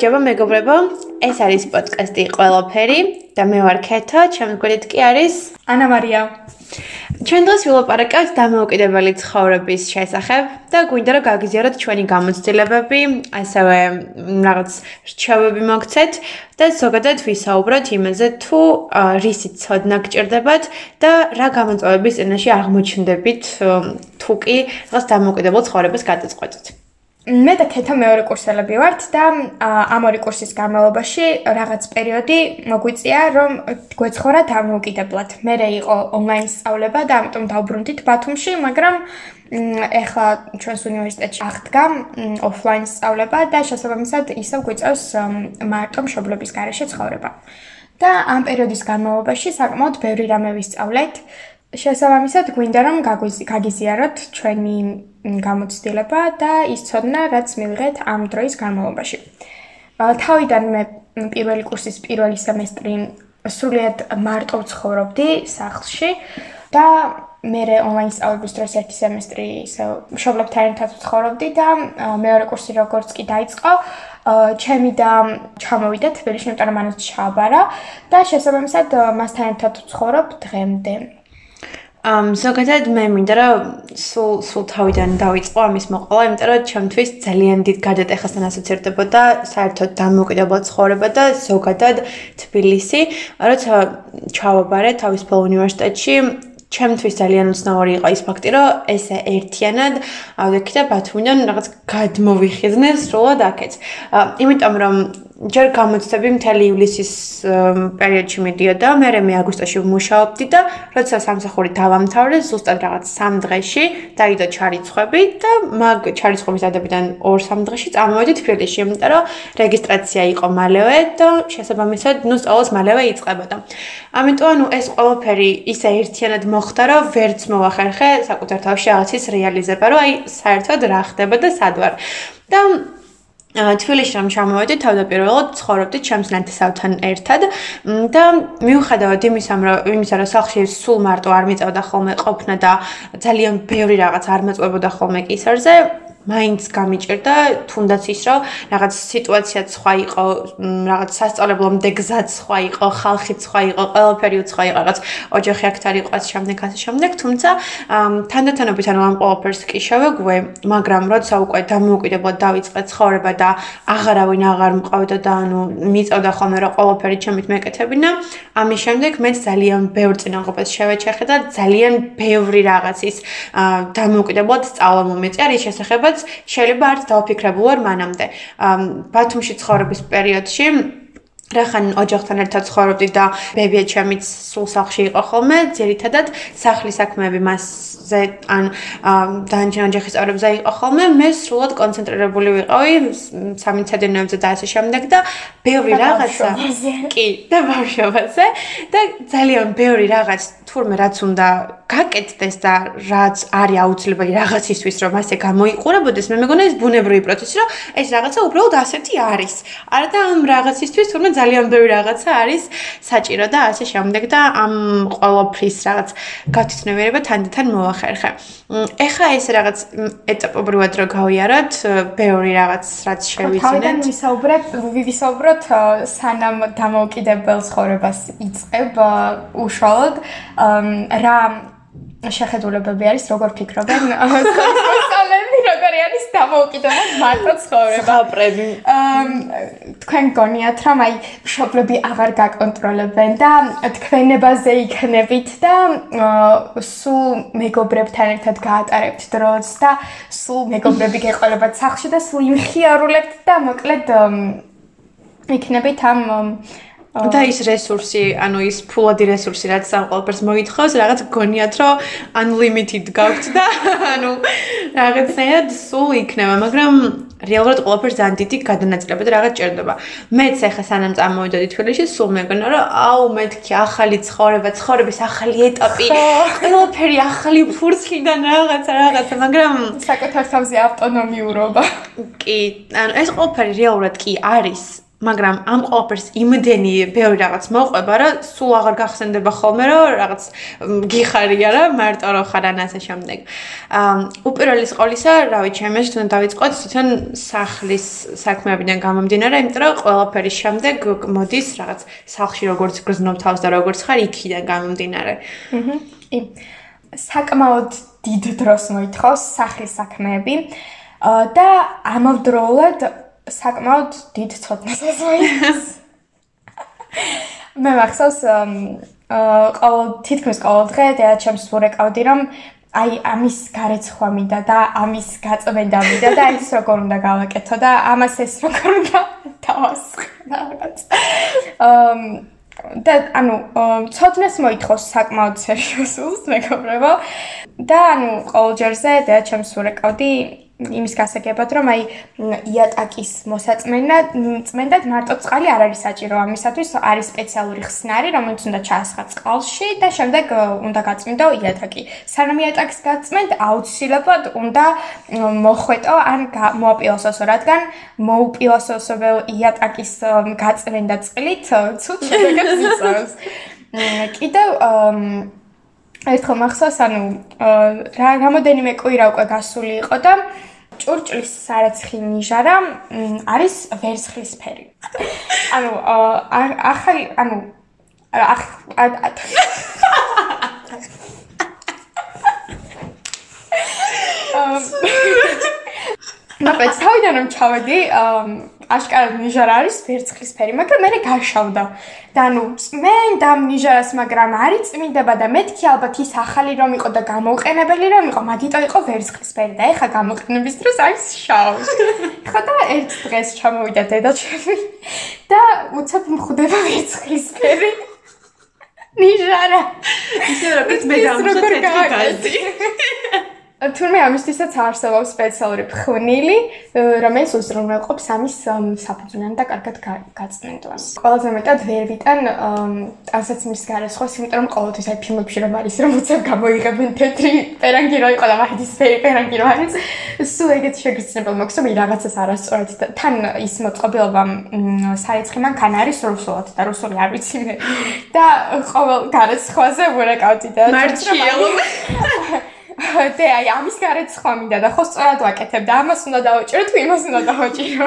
გამარჯობა მეგობრებო, ეს არის პოდკასტი ყველაფერი და მე ვარ ქეთო, ჩემს გვერდით კი არის ანა მარია. ჩვენ დღეს ვილაპარაკებთ დამოუკიდებელი ცხოვრების შესახებ და გვინდა რომ გაგიზიაროთ ჩვენი გამოცდილებები, ასევე რაღაც რჩევები მოგცეთ და ზოგადად ვისაუბროთ იმაზე თუ რისი ცოდნა გჭირდებათ და რა გამოწვევების წინაშე აღმოჩნდებით თუ კი რაღაც დამოუკიდებელ ცხოვრებას გადაწყვეტთ. მე და ქეთა მეორე კურსელები ვართ და ამ ორი კურსის განმავლობაში რაღაც პერიოდი მოგვიწია რომ გვეცხოვრა დამოუკიდებლად. მე იყო ონლაინ სწავლება და ამიტომ დავბრუნდით ბათუმში, მაგრამ ეხლა ჩვენს უნივერსიტეტში აღდგა ოფლაინ სწავლება და შესაბამისად ისევ გვიწევს მარტო მშობლების გარეშე ცხოვრება. და ამ პერიოდის განმავლობაში საკმაოდ ბევრი რამე ვისწავლეთ. შესაბამისად გვინდა რომ გაგიზიაროთ ჩვენი გამოცდილება და ის ცოდნა, რაც მივიღეთ ამ დროის განმავლობაში. თავიდან მე პირველი კურსის პირველი სემესტრი სრულიად მარტო ცხოვრობდი სახლში და მე ონლაინ სწავლების დროს ერთი სემესტრი ისე მშობლებთან ერთად ცხოვრობდი და მეორე კურსი როგორც კი დაიწყო ჩემი და ჩამოვიდა თბილისში, იმიტომ რომ მანაც ჩააბარა და შესაბამისად მასთან ერთად ცხოვრობ დღემდე. ამ ზოგადად მე მინდა რომ სულ სულ თავიდან დავიწყო ამის მოყოლა, იმიტომ რომ ჩემთვის ძალიან დიდ გადატეხასთან ასოცირდებოდა საერთოდ დამოუკიდებელ ცხოვრება და ზოგადად თბილისი, როცა ჩავაბარე თავის ბოლო უნივერსიტეტში ჩემთვის ძალიან უცნაური იყო ის ფაქტი, რომ ესე ერთიანად ავდექი და ბათუმიდან რაღაც გადმოვიხიზნე სრულად აქეთ. იმიტომ რომ ჯერ გამოცდები მთელი ივლისის პერიოდში მიდიოდა, მე მე აგვისტოში ვმუშაობდი და როცა სამსახური დავამთავრე, ზუსტად რაღაც 3 დღეში დაიდო ჩარიცხვები და მაგ ჩარიცხვის ადებიდან 2-3 დღეში წამოვედი თბილისში, იმიტომ რომ რეგისტრაცია იყო მალევე და შესაბამისად, ნუ სწავლას მალევე იწყებოდა. ამიტომ ანუ ეს ყველაფერი ისე ერთიანად მოხდა, რომ ვერც მოახერხე საკუთარ თავში რაღაცის რეალიზება, რომ აი საერთოდ რა ხდება და სად ვარ. და თბილისში რომ ჩამოვედი თავდაპირველად ცხოვრობდი ჩემს ნათესავთან ერთად. და მიუხედავად იმისა რომ იმისა რომ სახლში სულ მარტო არ მიწევდა ხოლმე ყოფნა და ძალიან ბევრი რაღაც არ მეწვებოდა ხოლმე კისერზე მაინც გამიჭერდა თუნდაც ის რომ რაღაც სიტუაცია სხვა იყო რაღაც სასწავლებლომდე გზაც სხვა იყო ხალხი სხვა იყო ყველაფერი სხვა იყო რაღაც ოჯახი აქ არ იყო შემდეგ ასე შემდეგ თუმცა თანდათანობით ანუ ამ ყველაფერს კი შევეგვე მაგრამ როცა უკვე დამოუკიდებლად დავიწყე ცხოვრება და აღარავინ აღარ მყავდა და ანუ მიწოდა ხოლმე რომ ყველაფერი ჩემით მეკეთებინა ამის შემდეგ მე ძალიან ბევრ წინაღობას შევეჩეხე და ძალიან ბევრი რაღაცის დამოუკიდებლად სწავლა მომეწია რის შესახებ რაც შეიძლება არც დავფიქრებულ ვარ მანამდე. ბათუმში ცხოვრების პერიოდში რახან ოჯახთან ერთად ცხოვრობდი და ბებია ჩემიც სულ სახლში იყო ხოლმე, ძირითადად სახლის საქმეები მასზე ან დანჯან ოჯახის წევრებზე იყო ხოლმე, მე სულად კონცენტრირებული ვიყავი სამიცადენოებზე და ასე შემდეგ და ბევრი რაღაცა კი, და ბავშვობაზე და ძალიან ბევრი რაღაც თურმე რაც უნდა გაკეთდეს და რაც არის აუცილებელი რაღაცისთვის რომ ასე გამოიყურებოდეს მე მეგონა ეს ბუნებრივი პროცესი რომ ეს რაღაცა უბრალოდ ასეთი არის. არა და ამ რაღაცისთვის თურმე ძალიან ბევრი რაღაცა არის საჭირო და ასე შემდეგ და ამ ყოველფრის რაღაც გათვითნებიერება თანდათან მოახერხე ეხა ეს რაღაც ეტაპობრივად რო გავიაროთ ბევრი რაღაც რაც შევიძინეთ. თავიდან ვისაუბრეთ ვისაუბროთ სანამ დამოუკიდებელ ცხოვრებას იწყებ უშუალოდ რა შეხედულებები არის, როგორ ფიქრობენ სკოლასტუდენტები, როგორი არის დამოუკიდებლად მარტო ცხოვრება. აპრები. თქვენ გონიათ, რომ აი მშობლები აღარ გაკონტროლებენ და თქვენებაზე იქნებით და სულ მეგობრებთან ერთად გაატარებთ დროს და სულ მეგობრები გეყოლებათ სახლში და სულ იმხიარულებთ და მოკლედ იქნებით ამ და ის რესურსი, ანუ ის ფულადი რესურსი, რაც ამ ყველაფერს მოითხოვს, რაღაც გონიათ, რომ unlimited გაქვთ და ანუ რაღაცნაირად სულ იქნება, მაგრამ რეალურად ყველაფერს ძალიან დიდი გადანაწილება და რაღაც ჭირდება. მეც ახლა სანამ წამოვიდოდი თბილისში, სულ მეგონა, რომ აუ მეთქი ახალი ცხოვრება, ცხოვრების ახალი ეტაპი, ყველაფერი ახალი ფურცლიდან რაღაცა რაღაცა, მაგრამ საკუთარ თავზე ავტონომიურობა. კი, ანუ ეს ყველაფერი რეალურად კი არის. მაგრამ ამ ყველაფერს იმდენი ბევრი რაღაც მოყვება, რომ სულ აღარ გახსენდება ხოლმე, რომ რაღაც გიხარია რა, მარტო რო ხარ ან ასე შემდეგ. აა უპირველეს ყოვლისა, რა ვიცი, მე შეთუნ დავიწყოთ თვითონ სახლის საქმეებიდან გამომდინარე, იმიტომ რომ ყველაფერის შემდეგ მოდის რაღაც სახლში როგორც გრძნობ თავს და როგორც ხარ იქიდან გამომდინარე. აჰა. საკმაოდ დიდ დროს მოითხოვს სახლის საქმეები. და ამავდროულად საკმაოდ დიდ ცოდნასაც მოითხოვს. მე მახსოვს აა ყოველ თითქმის ყოველ დღე და ჩემს ვურეკავდი რომ აი ამის გარეცხვა მინდა და ამის გაწმენდა მინდა და ის როგორ უნდა გავაკეთო და ამას ეს როგორ უნდა დავასხა რაღაც. აა და ანუ ცოდნას მოითხოვს საკმაოდ სერიოზულს მეგობრებო და ანუ ყოველ ჯერზე და ჩემს ურეკავდი იმის გასაგებად, რომ აი იატაკის მოსაწმენა, წმენდად მარტო წყალი არ არის საჭირო ამისათვის, არის სპეციალური ხსნარი, რომელიც უნდა ჩაასხა წყალში და შემდეგ უნდა გაწმინდო იატაკი. სანამ იატაკს გაწმენდ, აუცილებლად უნდა მოხვეტო ან მოაპილოსოსო, რადგან მოუპილოსოსებელ იატაკის გაწმენდა წყლით ცუდ შედეგებს იწვევს. კიდევ ერთხელ მახსოვს, ანუ რა რამოდენიმე კვირა უკვე გასული იყო და ჭურჭლის სარეცხი ნიჟარა არის ვერცხლისფერი. ანუ ახალი ანუ ახ პეც თავიდან რომ ჩავედი აშკარად ნიჟარა არის ვერცხლისფერი, მაგრამ მე გაშავდა. და ნუ მე და ნიჟარას მაგრამ არის წმინდება და მეთქი ალბათ ის ახალი რომ იყო და გამოყენებელი რომ იყო, მაგიტო იყო ვერცხლისფერი და ეხა გამოყენების დროს არის შავი. ხა და ერთ დღეს ჩამოვიდა დედა ჩემი და უცებ მხვდება ვერცხლისფერი. ნიჟარა. ისე როგორც მე გამოსა თეთრი გაზი. თურმე ამისთვისაც არსებობს სპეციალური ფხვნილი, რომელიც უზრუნველყოფს ამის საფუძვლიან და კარგად გაწმენდვას. ყველაზე მეტად ვერ ვიტან ტანსაცმლის გარესხვას, იმიტომ რომ ყოველთვის აი ფილმებში რომ არის რომ უცებ გამოიღებენ თეთრი პერანგი რო იყო და მაგის ფერი პერანგი რო არის, სულ ეგეთ შეგრძნებელ მოხსო მე რაღაცას არასწორად და თან ის მოწყობილობა სარეცხი მანქანა არის რუსულად და რუსული არ ვიცი მე. და ყოველ გარესხვაზე ვერაკავდი და მარჩიელო და აი ამის გარეთ სხვა მინდა და ხო სწორად ვაკეთებ და ამას უნდა დავაჭირო თუ იმას უნდა დავაჭირო.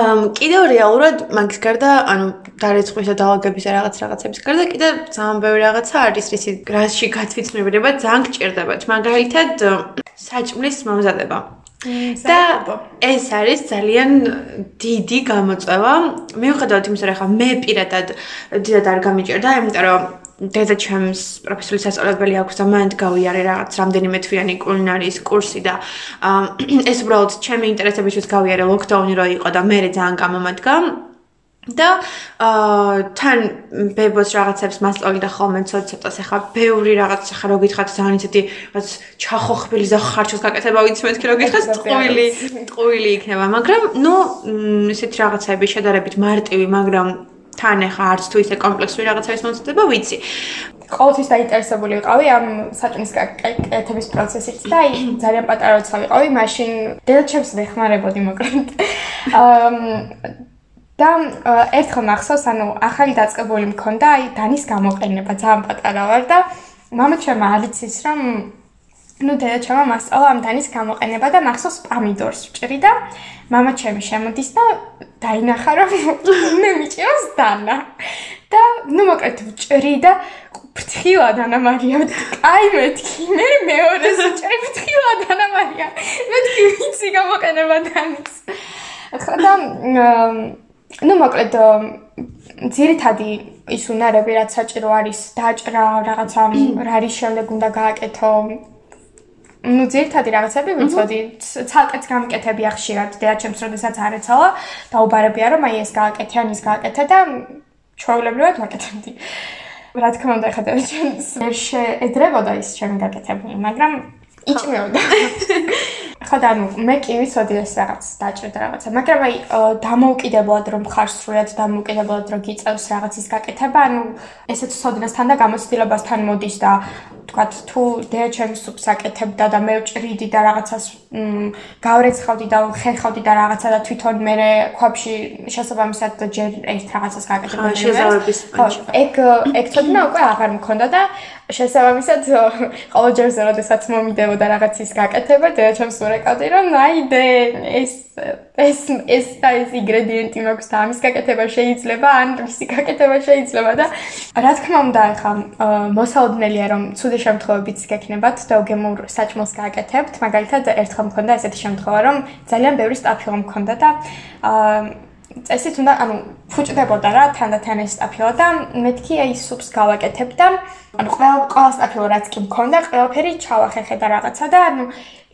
ამ კიდევ რეალურად მაგის გარდა ანუ დარეცხვის და დაალაგების რაღაც რაღაცების გარდა კიდე ძალიან ბევრი რაღაცა არის რისი გრასში გათვითმება ძალიან გჭირდებათ. მაგალითად საჭმლის მომზადება. და ეს არის ძალიან დიდი გამოწვევა. მიუხედავად იმისა, რომ ხა მე პირადად დიდად არ გამიჭერდა, იმიტომ რომ დედა ჩემს პროფესიული სასწავლებელი აქვს და მანდ გავიარე რაღაც რამდენიმე თვიანი კულინარიის კურსი და ეს უბრალოდ ჩემი ინტერესებისთვის გავიარე ლოკდაუნი რო იყო და მე ძალიან გამომადგა. და აა თან ბებოს რაღაცებს მასწავლიდა ხოლმე ცოტა-ცოტას ახლა ბევრი რაღაც ახლა რო გითხათ ძალიან ისეთი რაღაც ჩახოხბილი და ხარჩოს გაკეთება ვიცი მეთქი რო გითხათ ტყუილი ტყუილი იქნება. მაგრამ ნუ ისეთი რაღაცები შედარებით მარტივი მაგრამ თან ახლა არც თუ ისე კომპლექსური რაღაცების მომწდება, ვიცი. ყოველთვის დაინტერესებული ვიყავი ამ საჭმის კეთების პროცესით და აი ძალიან პატარა როცა ვიყავი, მაშინ დედაჩემს ვეხმარებოდი მოკლედ. აა და ერთხელ მახსოვს, ანუ ახალი დაწყებული მქონდა, აი დანის გამოყენება, ძალიან პატარა ვარ და მამა ჩემმა ალიცის რომ ნუ დედაჩემმა მასწავლა ამ დანის გამოყენება და მახსოვს პამიდორს ვჭრი და მამაჩემი შემოდის და დაინახა რომ მე მიჭიროს დანა და ნუ მოკლედ ვჭრი და ფრთხილა დანა მარია აი მეთქი მე მეორეს ვჭრი ფრთხილა დანა მარია მეთქი ვიცი გამოყენება დანის ხო და ну მოკლედ ძირითადი ის უნარები რაც საჭირო არის დაჭრა რაღაცა რა არის შემდეგ უნდა გააკეთო ну ძირთადი რაღაცები ვიცოდი ცალკეც გამკეთებია ხშირად და ჩემს როდესაც არ ეცალა დაუბარებია რომ აი ეს გააკეთე ან ის გააკეთე და ჩვეულებრივად ვაკეთებდი. რა თქმა უნდა ხა და ჩემს ვერ შეედრებოდა ის ჩემი გაკეთებული მაგრამ იჭმეოდა. ხო და ანუ მე კი ვიცოდი ეს რაღაც დაჭერდა რაღაცა, მაგრამ აი დამოუკიდებლად რომ ხარ სრულად დამოუკიდებლად რომ გიწევს რაღაცის გაკეთება, ანუ ესეც სოდნასთან და გამოცდილებასთან მოდის და თქვათ თუ დეჩემ სუპს აკეთებდა და მე ვჭრიდი და რაღაცას გავრეცხავდი და ხერხავდი და რაღაცა და თვითონ მე ქვაფში შესაბამისად ჯერ ერთ რაღაცას გაკეთებდი. ხო, ეგ ეგ თქმა უკვე აღარ მქონდა და შესაბამისად ყოველჯერზე როდესაც მომიდეოდა რაღაცის გაკეთება ჩემს ურეკავდი რომ აიდე ეს ეს ეს და ეს ინგრედიენტი მაქვს და ამის გაკეთება შეიძლება ან მისი გაკეთება შეიძლება და რა თქმა უნდა ახლა მოსაოდნელია რომ ცუდი შემთხვევებიც გექნებათ და უგემურ საჭმელს გააკეთებთ. მაგალითად ერთხელ მქონდა ესეთი შემთხვევა რომ ძალიან ბევრი სტაფილო მქონდა და აა წესით უნდა ანუ ფუჭდებოდა რა თანდათან ეს სტაფილო და მეთქი აი სუპს გავაკეთებ და ანუ ყველა ყველა სტაფილო რაც კი მქონდა ყველაფერი ჩავახერხე და რაღაცა და ანუ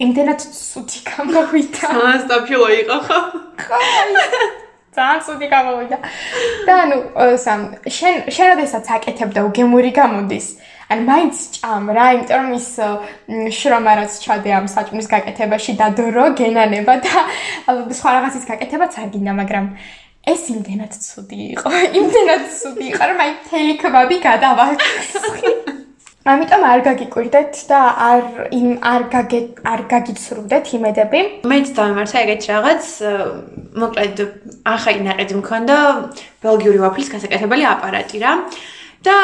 იმდენად ცუდი გამოვიდა. აა სტაფილო იყო ხო? ხო ძალიან ცუდი გამოვიდა. და ანუ სამ შენ შენ როდესაც აკეთებ და უგემური გამოდის ან მაინც ჭამ რა, იმიტომ რომ ის შრომა რაც ჩადე ამ საჭმის გაკეთებაში და დრო გენანება და სხვა რაღაცის გაკეთებაც არ გინდა, მაგრამ ეს იმდენად ცუდი იყო. იმდენად ცუდი იყო, რომ აი თელი კვაბი გადავახსი. ამიტომ არ გაგიკვირდეთ და არ იმ არ გაგე არ გაგიცრუდეთ იმედები. მეც დამართა ეგეთ რაღაც, მოკლედ ახალი ნაყიდი მქონდა ბელგიური ვაფლის გასაკეთებელი აპარატი რა. და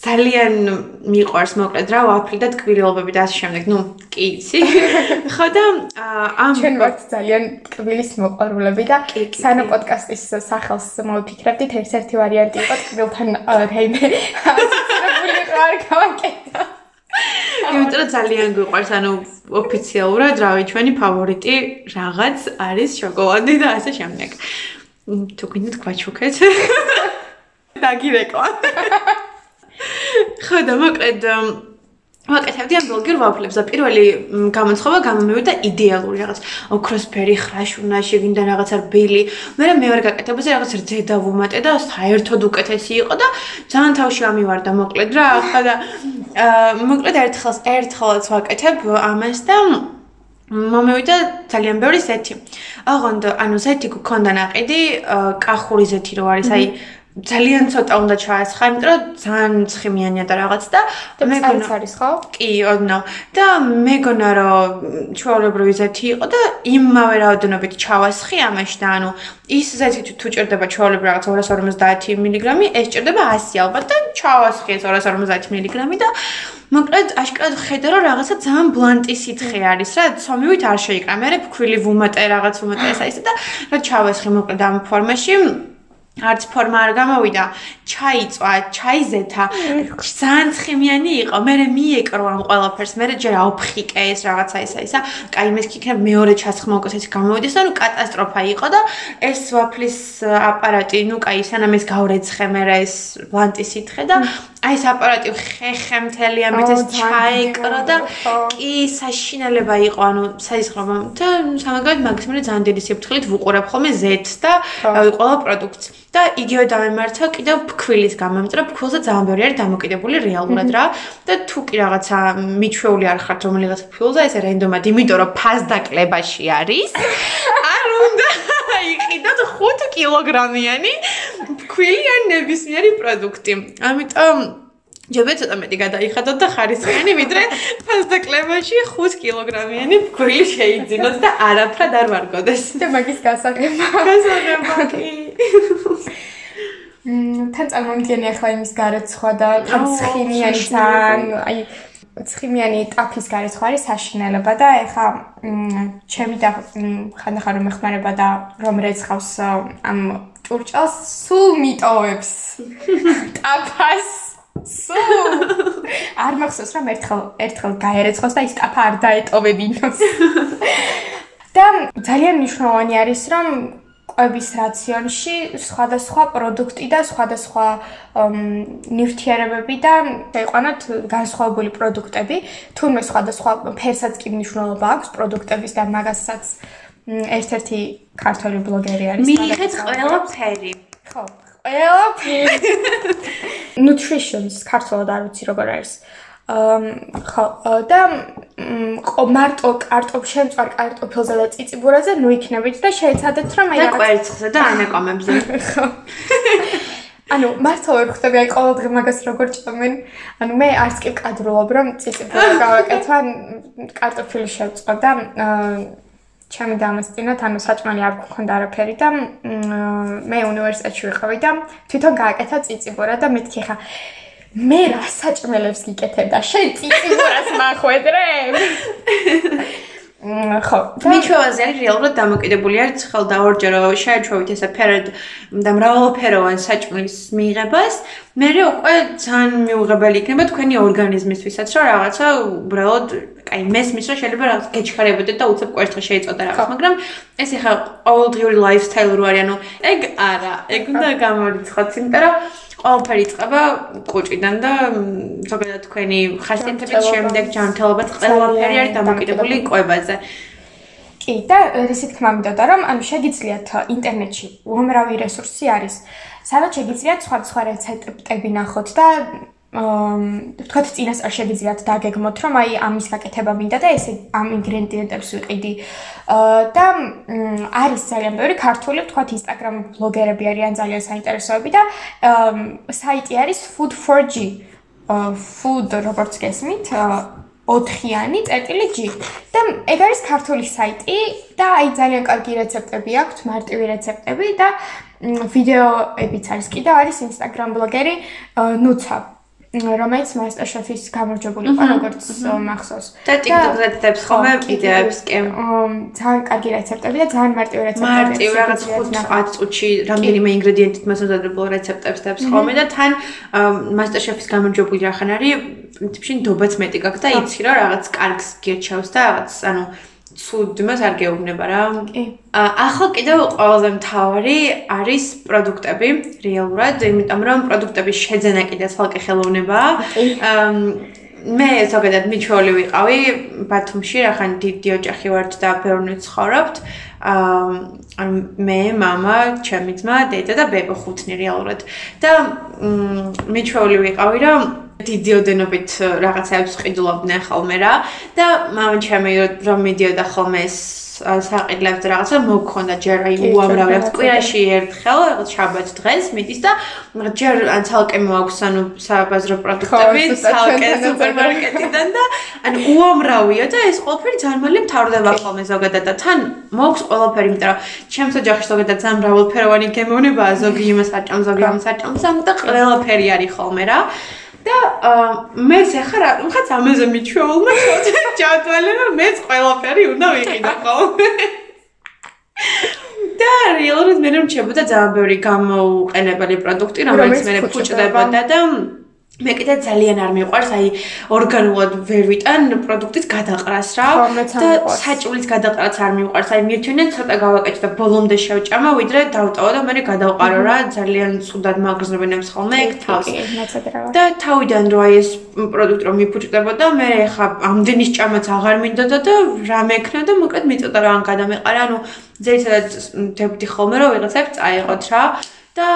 ძალიან მიყვარს მოკლედ რა ვაფლი და ტკბილობები და ასე შემდეგ. ნუ კი იცი. ხო და ამ ჩვენ ვართ ძალიან ტკბილის მოყვარულები და სანო პოდკასტის სახელს მოვიფიქრებდით ერთ-ერთი ვარიანტი იყო ტკბილთან რეიმე. ასეცრებული არ გავაკეთა. იმიტომ ძალიან გვიყვარს ანუ ოფიციალურად რავი ჩვენი ფავორიტი რაღაც არის შოკოლადი და ასე შემდეგ. თუ გინდათ გვაჩუქეთ. დაგირეკლა. ხო და მოკლედ ვაკეთებდი ამ ბლოგერ ვაფლებს და პირველი გამოცხობა გამომივიდა იდეალური რაღაც ოქროსფერი ხრაშუნაში გინდა რაღაცა რბილი მე მე ვერ გაკეთებაზე რაღაც რძედა ვუმატე და საერთოდ უკეთესი იყო და ძალიან თავში ამივარდა მოკლედ რა ხა და მოკლედ ერთხელს ერთხელაც ვაკეთებ ამას და მომევიდა ძალიან ბევრი ზეთი. აღონდ, ანუ ზეთი გქონდა ნაყიდი, კახური ზეთი რო არის, აი ძალიან ცოტა უნდა ჩაესხა, იმიტომ რომ ძალიან ცხიმიანია და რაღაც და მე გონა არის ხო? კი, ოდნო. და მე გონა რომ ჩვეულებრივი ზეთი იყო და იმავე რაოდენობით ჩავასხი ამაში და ანუ ის ზეთი თუ ჭირდება ჩვეულებრივ რაღაც 250 მგ, ეს ჭირდება 100 ალბათ და ჩავასხი ეს 250 მგ და მოკლედ აშკარად ხედა რომ რაღაცა ძალიან ბლანტი სითხე არის რა, ცომივით არ შეიკრა. მე ფქვილი ვუმატე რაღაც ვუმატე ეს ისე და რა ჩავასხი მოკლედ ამ ფორმაში არც ფორმა არ გამოვიდა, ჩაიწვა, ჩაიზეთა. ძალიან ცხიმიანი იყო. მე მეეკრო ამ ყველაფერს, მე ჯერ აუფხიკე ეს რაღაცა ისა ისა. კაი, მე იქნებ მეორე ჩასხმა უკვე ეს გამოვიდეს, ანუ კატასტროფა იყო და ეს ვაფლის აპარატი, ნუ კაი, სანამ ეს გავრეცხე მე ეს ბლანტი სითხე და აი ეს აპარატი ხეხე მთელი ამით ეს ჩაეკრო და კი საშინელება იყო, ანუ საიზღრობა და სამაგად მე ძალიან დიდი სიფრთხილით ვუყურებ ხოლმე ზეთს და რავი ყველა პროდუქტს. და იგივე დამემართა კიდევ ფქვილის გამო, იმიტომ რომ ფქვილზე ძალიან ბევრი არის დამოკიდებული რეალურად რა. და თუ კი რაღაცა მიჩვეული არ ხართ რომელიღაც ფქვილზე, ესე რენდომად, იმიტომ რომ ფასდაკლებაში არის, არ უნდა იყიდოთ 5 კილოგრამიანი ფქვილი ან ნებისმიერი პროდუქტი. ამიტომ ჯობია ცოტა მეტი გადაიხადოთ და ხარისხიანი ვიდრე ფასდაკლებაში 5 კილოგრამიანი ფქვილი შეიძინოთ და არაფრად არ ვარგოდეს. და მაგის გასაღება. გასაღება კი. მმ თან წარმომდგენი ახლა იმის გარეცხვა და თან ცხიმიანი თან აი ცხიმიანი ტაფის გარეცხვა არის საშინელება და ეხა ჩემი და ხანდახან რომ ეხმარება და რომ რეცხავს ამ ჭურჭელს სულ მიტოვებს. ტაფას სულ. არ მახსოვს რომ ერთხელ ერთხელ გაერეცხოს და ის ტაფა არ დაეტოვებინოს. და ძალიან მნიშვნელოვანი არის რომ ყვების რაციონში სხვადასხვა პროდუქტი და სხვადასხვა ნივთიერებები და შეიყვანოთ განსხვავებული პროდუქტები. თუმცა სხვადასხვა ფერსაც კი მნიშვნელობა აქვს პროდუქტების და მაგასაც ერთ-ერთი ქართული ბლოგერი არის. მიიღეთ ყველაფერი. ხო, ყველაფერი. nutritions ქართულად არ ვიცი როგორ არის. აა ხო და მარტო კარტოფ შემწვარ კარტოფილზე და ციციბურაზე ნუ იქნებით და შეეცადეთ რომ აი და კვერცხზე და ანაკომებზე. ხო. ანუ მართლა ვერ ხვდები აი ყოველდღე მაგას როგორ ჭამენ. ანუ მე არც კი კადრულობ რომ ციციბურა გავაკეთო ან კარტოფილი შევწყო და ჩემი დამასწინოთ, ანუ საჭმელი არ გქონდა არაფერი და მე უნივერსიტეტში ვიყავი და თვითონ გააკეთა ციციბურა და მეთქი ხა მე რა საჭმელებს გიკეთებ და შენ ციციბურას მახვედრე? ხო, მიჩვევაზე არის რეალურად დამოკიდებული არის ხელ და ორჯერ შეაჩვევით ესე ფერად და მრავალფეროვან საჭმლის მიღებას, მე უკვე ძალიან მიუღებელი იქნება თქვენი ორგანიზმისთვისაც, რომ რაღაცა უბრალოდ, აი, მესმის რომ შეიძლება რაღაც გეჩქარებოდეთ და უცებ კვერცხი შეიწოდა რაღაც, მაგრამ ეს ახლა ყოველდღიური ლაიფსტაილი რო არის, ანუ ეგ არა, ეგ უნდა გამორიცხოთ, იმიტომ რომ ყველაფერი წება კუჭიდან და ზოგადად თქვენი ხასიათების შემდეგ ჯანმრთელობაც ყველაფერი არის დამოკიდებული კვებაზე. კი და ისე თქმა მინდოდა რომ ანუ შეგიძლიათ ინტერნეტში უამრავი რესურსი არის. სადაც შეგიძლიათ სხვა სხვა რეცეპტები ნახოთ და აა თქვათ წინასწარ შეგიძლიათ დაგეგმოთ რომ აი ამის გაკეთება მინდა და ესე ამ ინგრედიენტებს ვიყიდი. და არის ძალიან ბევრი ქართული თქვათ Instagram ბლოგერები არიან ძალიან საინტერესოები და საიტი არის food4g food როგორც გესმით ოთხიანი წერტილი G. და ეგ არის ქართული საიტი და აი ძალიან კარგი რეცეპტები აქვს მარტივი რეცეპტები და ვიდეოებიც არის კიდე არის Instagram ბლოგერი ნუცა რომელიც მასტაშეფის გამარჯვებული იყო როგორც მახსოვს. და TikTok-ზე დებს ხოლმე ვიდეოებს კი. ძალიან კარგი რეცეპტები და ძალიან მარტივი რეცეპტები. მარტივი რაღაც 5-10 წუთში რამდენიმე ინგრედიენტით მასწავლებელ რეცეპტებს დებს ხოლმე და თან მასტაშეფის გამარჯვებული რახან არის პრინციპში ნდობაც მეტი გაქვს და იცი რომ რაღაც კარგს გირჩევს და რაღაც ანუ ცუდ იმას არ გეუბნება რა. კი. ახლა კიდევ ყველაზე მთავარი არის პროდუქტები რეალურად, იმიტომ რომ პროდუქტების შეძენა კიდე ცალკე ხელოვნებაა. მე ზოგადად მიჩვეული ვიყავი ბათუმში, რახან დიდი ოჯახი ვართ და ბევრი ცხოვრობთ. აა მე, мама, ჩემი ძმა, დედა და ბებო ხუთნი რეალურად. და მიჩვეული ვიყავი, რომ დიდი ოდენობით რაღაცებს ყიდულობდნენ ხოლმე რა და მამა ჩემი რომ მიდიოდა ხოლმე საყიდლებს რაღაცა მოგქონდა ჯერ აი უამრავი კვირაში ერთხელ რაღაც შაბათ დღეს მიდის და ჯერ ან ცალკე მოაქვს ანუ საბაზრო პროდუქტები ცალკე სუპერმარკეტიდან და ანუ უამრავია და ეს ყველაფერი ძალიან მალე მთავრდება ხოლმე ზოგადად და თან მოაქვს ყველაფერი იმიტომ რომ ჩემს ოჯახში ზოგადად ძალიან მრავალფეროვანი გემოვნებაა ზოგი იმას აჭამ ზოგი ამას აჭამს და ყველაფერი არის ხოლმე რა და მე ახლა რა ხაც ამაზე მიჩვეულმა ხოთე ჯადვალე რომ მეც ყველაფერი უნდა ვიყიდო ხოლმე. და რეალურად მე რჩებოდა ძალიან ბევრი გამოუყენებელი პროდუქტი რომელიც მე ფუჭდებოდა და მე კიდე ძალიან არ მიყვარს აი ორგანულად ვერ ვიტან პროდუქტის გადაყრას რა. და საჭულის გადაყრაც არ მიყვარს. აი მირჩენე ცოტა გავაკეთე და ბოლომდე შევჭამა ვიდრე დავტავა და მე გადავყარო რა. ძალიან ცუდად მაგზნობენებს ხოლმე ეგ თავს. და თავიდან რო აი ეს პროდუქტი რომ მიფუჭდებოდა მე ხა ამდენი ჭამაც აღარ მინდოდა და რა მექნა და მოკლედ მიწოდა რა ან გადამეყარა. ანუ ზეცადად დებდი ხოლმე რომ ვიღაცებს წაიღოთ რა და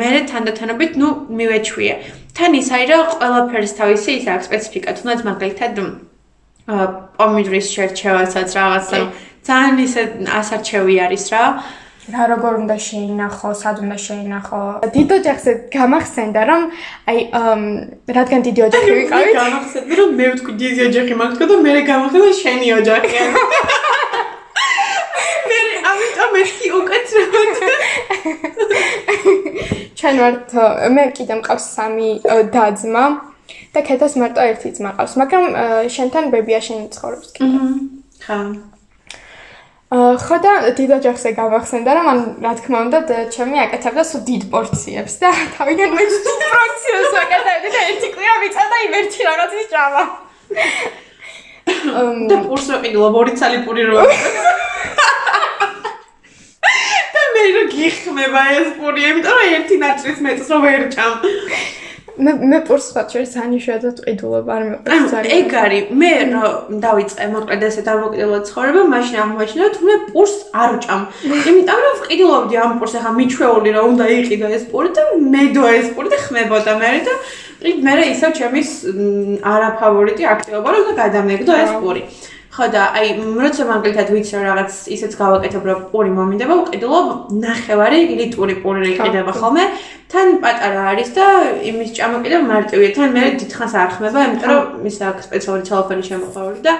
მე თანდათანობით ნუ მივეჩვია თან ის არის რომ ყველაფერს თავისი ის აქვს სპეციფიკა თუნდაც მაგალითად აა პომიდრის შერჩევასაც რაღაცა ძალიან ისე ასარჩევი არის რა. რა როგორ უნდა შეინახო, სად უნდა შეინახო. დიდ ოჯახზე გამახსენდა რომ აი რადგან დიდი ოჯახი ვიყავით, გამახსენდა რომ მე ვთქვი დიდი ოჯახი მაქვს და მე გამახსენდა შენი ოჯახი. მე ამიტომ ერთი უკეთროდ ჩვენ ვართ მე კიდე მყავს სამი დაძმა და ქეთას მარტო ერთი ძმა ყავს, მაგრამ შენთან ბებია შენ ცხოვრობს კიდე. ხა. ხო და დიდ ოჯახზე გავახსენდა რომ ან რა თქმა უნდა ჩემი აკეთებდა სულ დიდ პორციებს და თავიდან მე დიდ პორციებს აკეთებდი და ერთი კვირა მიწოდა იმ ერთი რაღაცის ჭამა. და პურს მეყიდულა ორი ცალი პური რო. მე რო გიხმება ეს პური, იმიტომ რომ ერთი ნაჭრის მეტს რო ვერ ჭამ. მე მე პურს ფაჩერ სანიშვადად ყიდულობ არ მეყვარს ძალიან. ეგ არის, მე რო დავიწყე მოკლედ ესე დამოკიდებლად ცხოვრება, მაშინ აღმოაჩინე თუ მე პურს არ ჭამ. იმიტომ რომ ყიდულობდი ამ პურს, ახლა მიჩვეული რა უნდა იყიდო ეს პური და მე დო ეს პური და ხმებოდა მე და მე ისევ ჩემის არაფავორიტი აქტივობა რომ გადამეგდო ეს პური. ხო და აი როცა მაგალითად ვიცი რომ რაღაც ისეც გავაკეთებ რომ პური მომინდება უყიდულობ ნახევარი ლიტური პური იყიდება ხოლმე. თან პატარა არის და იმის ჭამა კიდევ მარტივია. თან მე დიდხანს არ ხმება იმიტომ რომ ის აქ სპეციალური ცელოფანი შემოყვაული და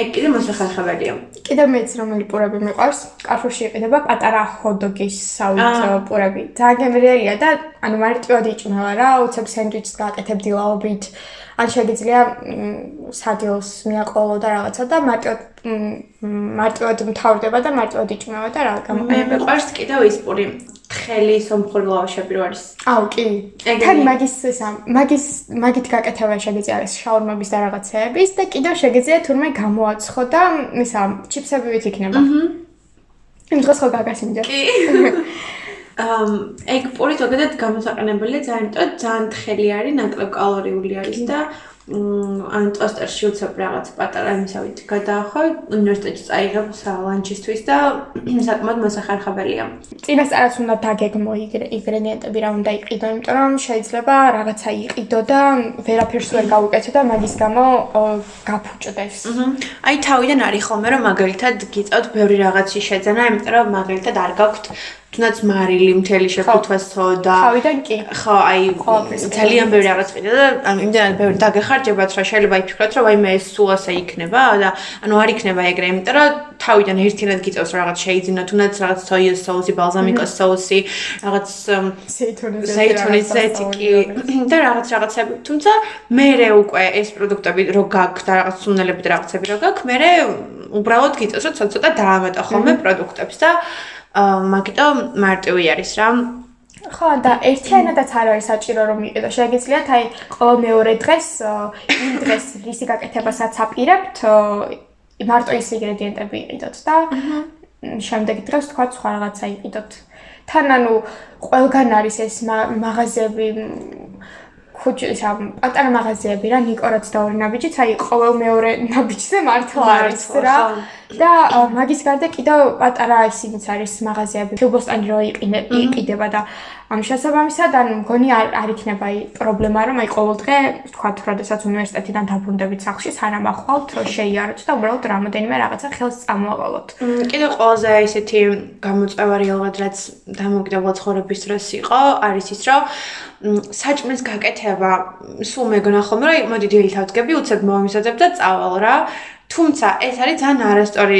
ეგ კიდე მოსახერხებელია კიდევ მეც რომელი პურები მიყვარს? კარფურში იყიდება პატარა ჰოდოგის სავით პურები. ძალიან გემრიელია და ანუ მარტივად იჭმევა რა უცებ სენდვიჩს გააკეთებ დილაობით ან შეგიძლია სადილს მიაყოლო და რაღაცა და მარტო მარტოდ მთავრდება და მარტოდ იჭმევა და რა გამოყენებ. მე მეყარს კიდევ ის პური თხელი სომხური ლავაშები რო არის. აუ კი. თან მაგის ესა მაგის მაგით გაკეთება შეგიძლია ეს შაურმების და რაღაცეების და კიდევ შეგიძლია თურმე გამოაცხო და ისა ჩიფსები ვით იქნება. აჰა. იმ დროს ხო გაგასიმდა. კი. ეგ პური ზოგადად გამოსაყენებელია ძალიან ძალიან თხელი არის, ნაკლებ კალორიული არის და ან ტოსტერში უცებ რაღაც პატარა იმისავით გადაახავ უნივერსიტეტში წაიღებ ლანჩისთვის და საკმაოდ მოსახერხებელია. წინასწარაც უნდა დაგეგმო ინგრედიენტები რა უნდა იყიდო, იმიტომ რომ შეიძლება რაღაცა იყიდო და ვერაფერს ვერ გავუკეთო და მაგის გამო გაფუჭდეს. აი თავიდან არის ხოლმე რომ მაგალითად გიწევთ ბევრი რაღაცი შეძენა, იმიტომ რომ მაგალითად არ გაქვთ თუნდაც მარილი მთელი შეფუთვასო და თავიდან კი. ხო აი ძალიან ბევრი რაღაც ყიდა და იმდენად ბევრი დაგეხარჯებათ რა შეიძლება იფიქროთ რომ აი მე სულ ასე იქნება და ანუ არ იქნება ეგრე იმიტომ რომ თავიდან ერთიანად გიწევს რაღაც შეიძინა თუნდაც რაღაც სოიას соуსი ბალზამიკოს соуსი რაღაც ზეითუნის ზეითუნის ზეთი კი და რაღაც რაღაცები. თუმცა მე უკვე ეს პროდუქტები რო გაქვს და რაღაც სუნელები და რაღაცები რო გაქვს მე უბრალოდ გიწევს რომ ცოტა ცოტა დაამატო ხოლმე პროდუქტებს და მაგიტო მარტივი არის რა. ხო და ერთიანადაც არ არის საჭირო რომ იყიდო. შეგიძლიათ აი ყოველ მეორე დღეს იმ დღეს რისი გაკეთებასაც აპირებთ მარტო ის ინგრედიენტები იყიდოთ და შემდეგ დღეს თქვა სხვა რაღაცა იყიდოთ. თან ანუ ყველგან არის ეს მაღაზიები ხუჭის ამ პატარა მაღაზიები რა ნიკორაც და ორი ნაბიჯიც აი ყოველ მეორე ნაბიჯზე მართლა არის რა. და მაგის გარდა კიდევ პატარა ისინიც არის მაღაზიები. ფილბოსტანი რო იყიდება და ამ შესაბამისად ან მგონი არ არ იქნება აი პრობლემა რომ აი ყოველ დღე თქვა თუ როდესაც უნივერსიტეტიდან დაბრუნდებით სახლში სანამ ახვალთ შეიაროთ და უბრალოდ რამოდენიმე რაღაცა ხელს წამოავალოთ. კიდევ ყველაზე ისეთი გამოწვევა რეალურად რაც დამოკიდებულა ცხოვრების დროს იყო არის ის რომ საჭმლის გაკეთება სულ მეგონა ხოლმე რომ მოდი დილით ავდგები უცებ მომისადებ და წავალ რა თუმცა ეს არის ძალიან არასწორი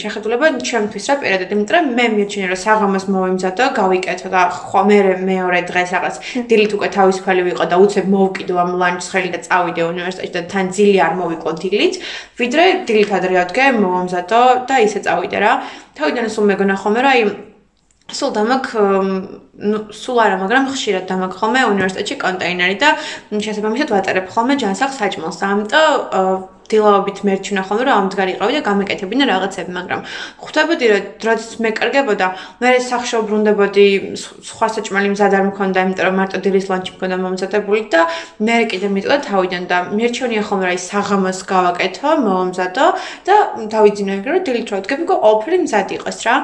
შეხედულება ჩემთვის რა პირადად იმიტომ რომ მე მიჩნია რომ საღამოს მოვიმზადო გავიკეთო და ხო მე მეორე დღეს რაღაც დილით უკვე თავისუფალი ვიყო და უცებ მოვკიდო ამ ლანჩს ხელი და წავიდე უნივერსიტეტში და თან ძილი არ მოვიყო დილით. ვიდრე დილით ადრე ავდგე მომზადო და ისე წავიდე რა. თავიდან სულ მეგონა ხოლმე რომ აი სულ დამაკ ну სულ არა მაგრამ ხშირად დამაკ ხოლმე უნივერსიტეტში კონტეინერი და შესაბამისად ვატარებ ხოლმე ჯანსაღ საჭმელს. ამიტომ დილაობით მერჩინა ხოლმე რომ ამდგარი იყავი და გამეკეთებინა რაღაცები, მაგრამ ხვდებოდი რომ დროც მეკარგებოდა, მე სახშო ბრუნდებოდი, სხვა საჭმელი მზად არ მქონდა, იმიტომ რომ მარტო დილის ლანჩი მქონდა მომზადებული და მე კიდე მიწოდა თავიდან და მერჩონია ხოლმე რა ის საღამოს გავაკეთო, მომზადო და დავიძინო ეგრე რომ დილით რო ვდგები, გო ოფერი მზად იყოს რა.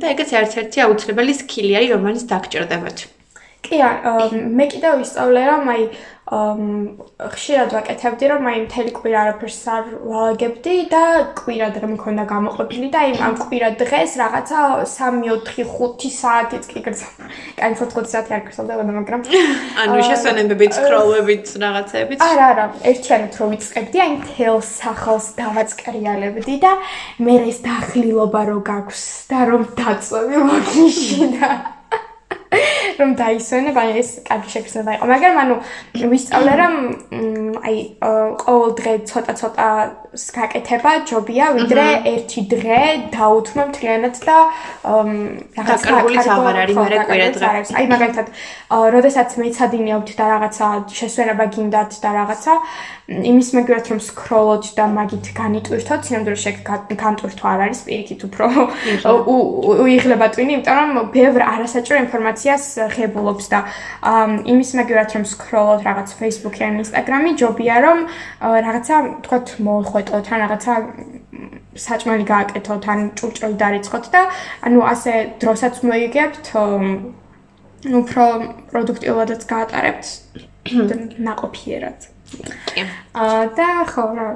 და ეგეც ერთ-ერთი აუცილებელი სკილი არის, რომელიც დაგჭირდებათ. კი, მე კიდევ ვისწავლე რომ აი ხშირად ვაკეთებდი რომ აი მთელი კვირა არაფერს არ ვალაგებდი და კვირა დღე მქონდა გამოყოფილი და აი ამ კვირა დღეს რაღაცა 3-4-5 საათიც კი გრძელდა. კაი 4-5 საათი არ გრძელდა, მაგრამ ანუ შესაძლებელი სკროლებით რაღაცებით. არა, არა, ერთიანად რო ვიწყებდი, აი მთელ სახელს დავაწყრიალებდი და მე ეს დახლილობა რო გაქვს და რომ დაწვევი ლოგინში და რომ დაისვენებ, აი ეს კარგი შექმნა იყო. მაგრამ ანუ ვისწავლე რომ აი ყოველ დღე ცოტა-ცოტა გაკეთება ჯობია, ვიდრე ერთი დღე დაუთმო მთლიანად და რაღაც კარგულიც აღარ არის მე კვირა დღე. აი მაგალითად, როდესაც მეცადინეობთ და რაღაცა შესვენება გინდათ და რაღაცა იმის მეგრად რომ სკროლოთ და მაგით განიტვირთოთ, სინამდვილეში შეგ განტვირთვა არ არის პირიქით უფრო უიღლება ტვინი, იმიტომ რომ ბევრ არასაჭირო ინფორმაციას ღებულობს და იმის მეგრად რომ სკროლოთ რაღაც Facebook-ი ან Instagram-ი, ჯობია რომ რაღაცა თქვათ მოხვეტოთ ან რაღაცა საჭმელი გააკეთოთ ან ჭურჭელი დარიცხოთ და ანუ ასე დროსაც მოიგებთ უფრო პროდუქტიულადაც გაატარებთ ნაყოფიერად. კი. აა და ხო რა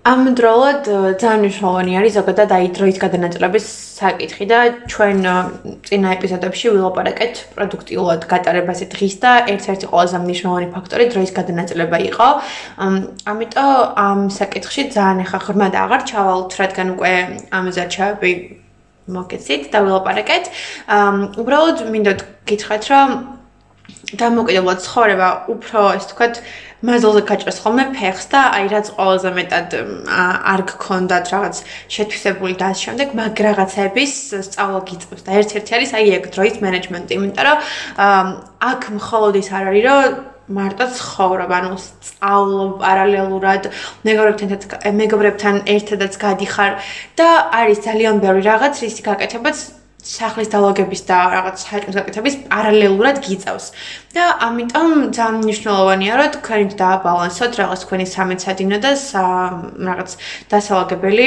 ამ დროულად ძალიან მნიშვნელოვანი არის ზოგადად აი დროის გადანაწილების საკითხი და ჩვენ წინა ეპიზოდებში ვილაპარაკეთ პროდუქტიულად გატარებაზე დღის და ერთ-ერთი ყველაზე მნიშვნელოვანი ფაქტორი დროის გადანაწილება იყო. ამიტომ ამ საკითხში ძალიან ახლა ღრმა და აღარ ჩავალთ, რადგან უკვე ამაზე ჩავები მოგეცით და ვილაპარაკეთ. უბრალოდ მინდა გითხრათ, რომ დამოკიდებლად ცხოვრება უფრო ეს თქვათ მაზლზე გაჭრეს ხოლმე ფეხს და აი რაც ყველაზე მეტად არ გქონდათ რაღაც შეთვისებული და ამ შემდეგ მაგ რაღაცების სწავლა გიწევს. და ერთ-ერთი არის აი ეგ დროის მენეჯმენტი იმიტომ რომ აქ მხოლოდ ის არ არის რომ მარტო ცხოვრობ, ანუ სწავლო პარალელურად, მეგობრებთან მეგობრებთან ერთადაც გადიხარ და არის ძალიან ბევრი რაღაც, რის გაკეთებაც სახლის დაალაგების და რაღაც საერთო საკითხების პარალელურად გიწევს. და ამიტომ ძალიან მნიშვნელოვანია, რომ თქვენ დააბალანსოთ რაღაც თქვენი სამეცადინო და რაღაც დასალაგებელი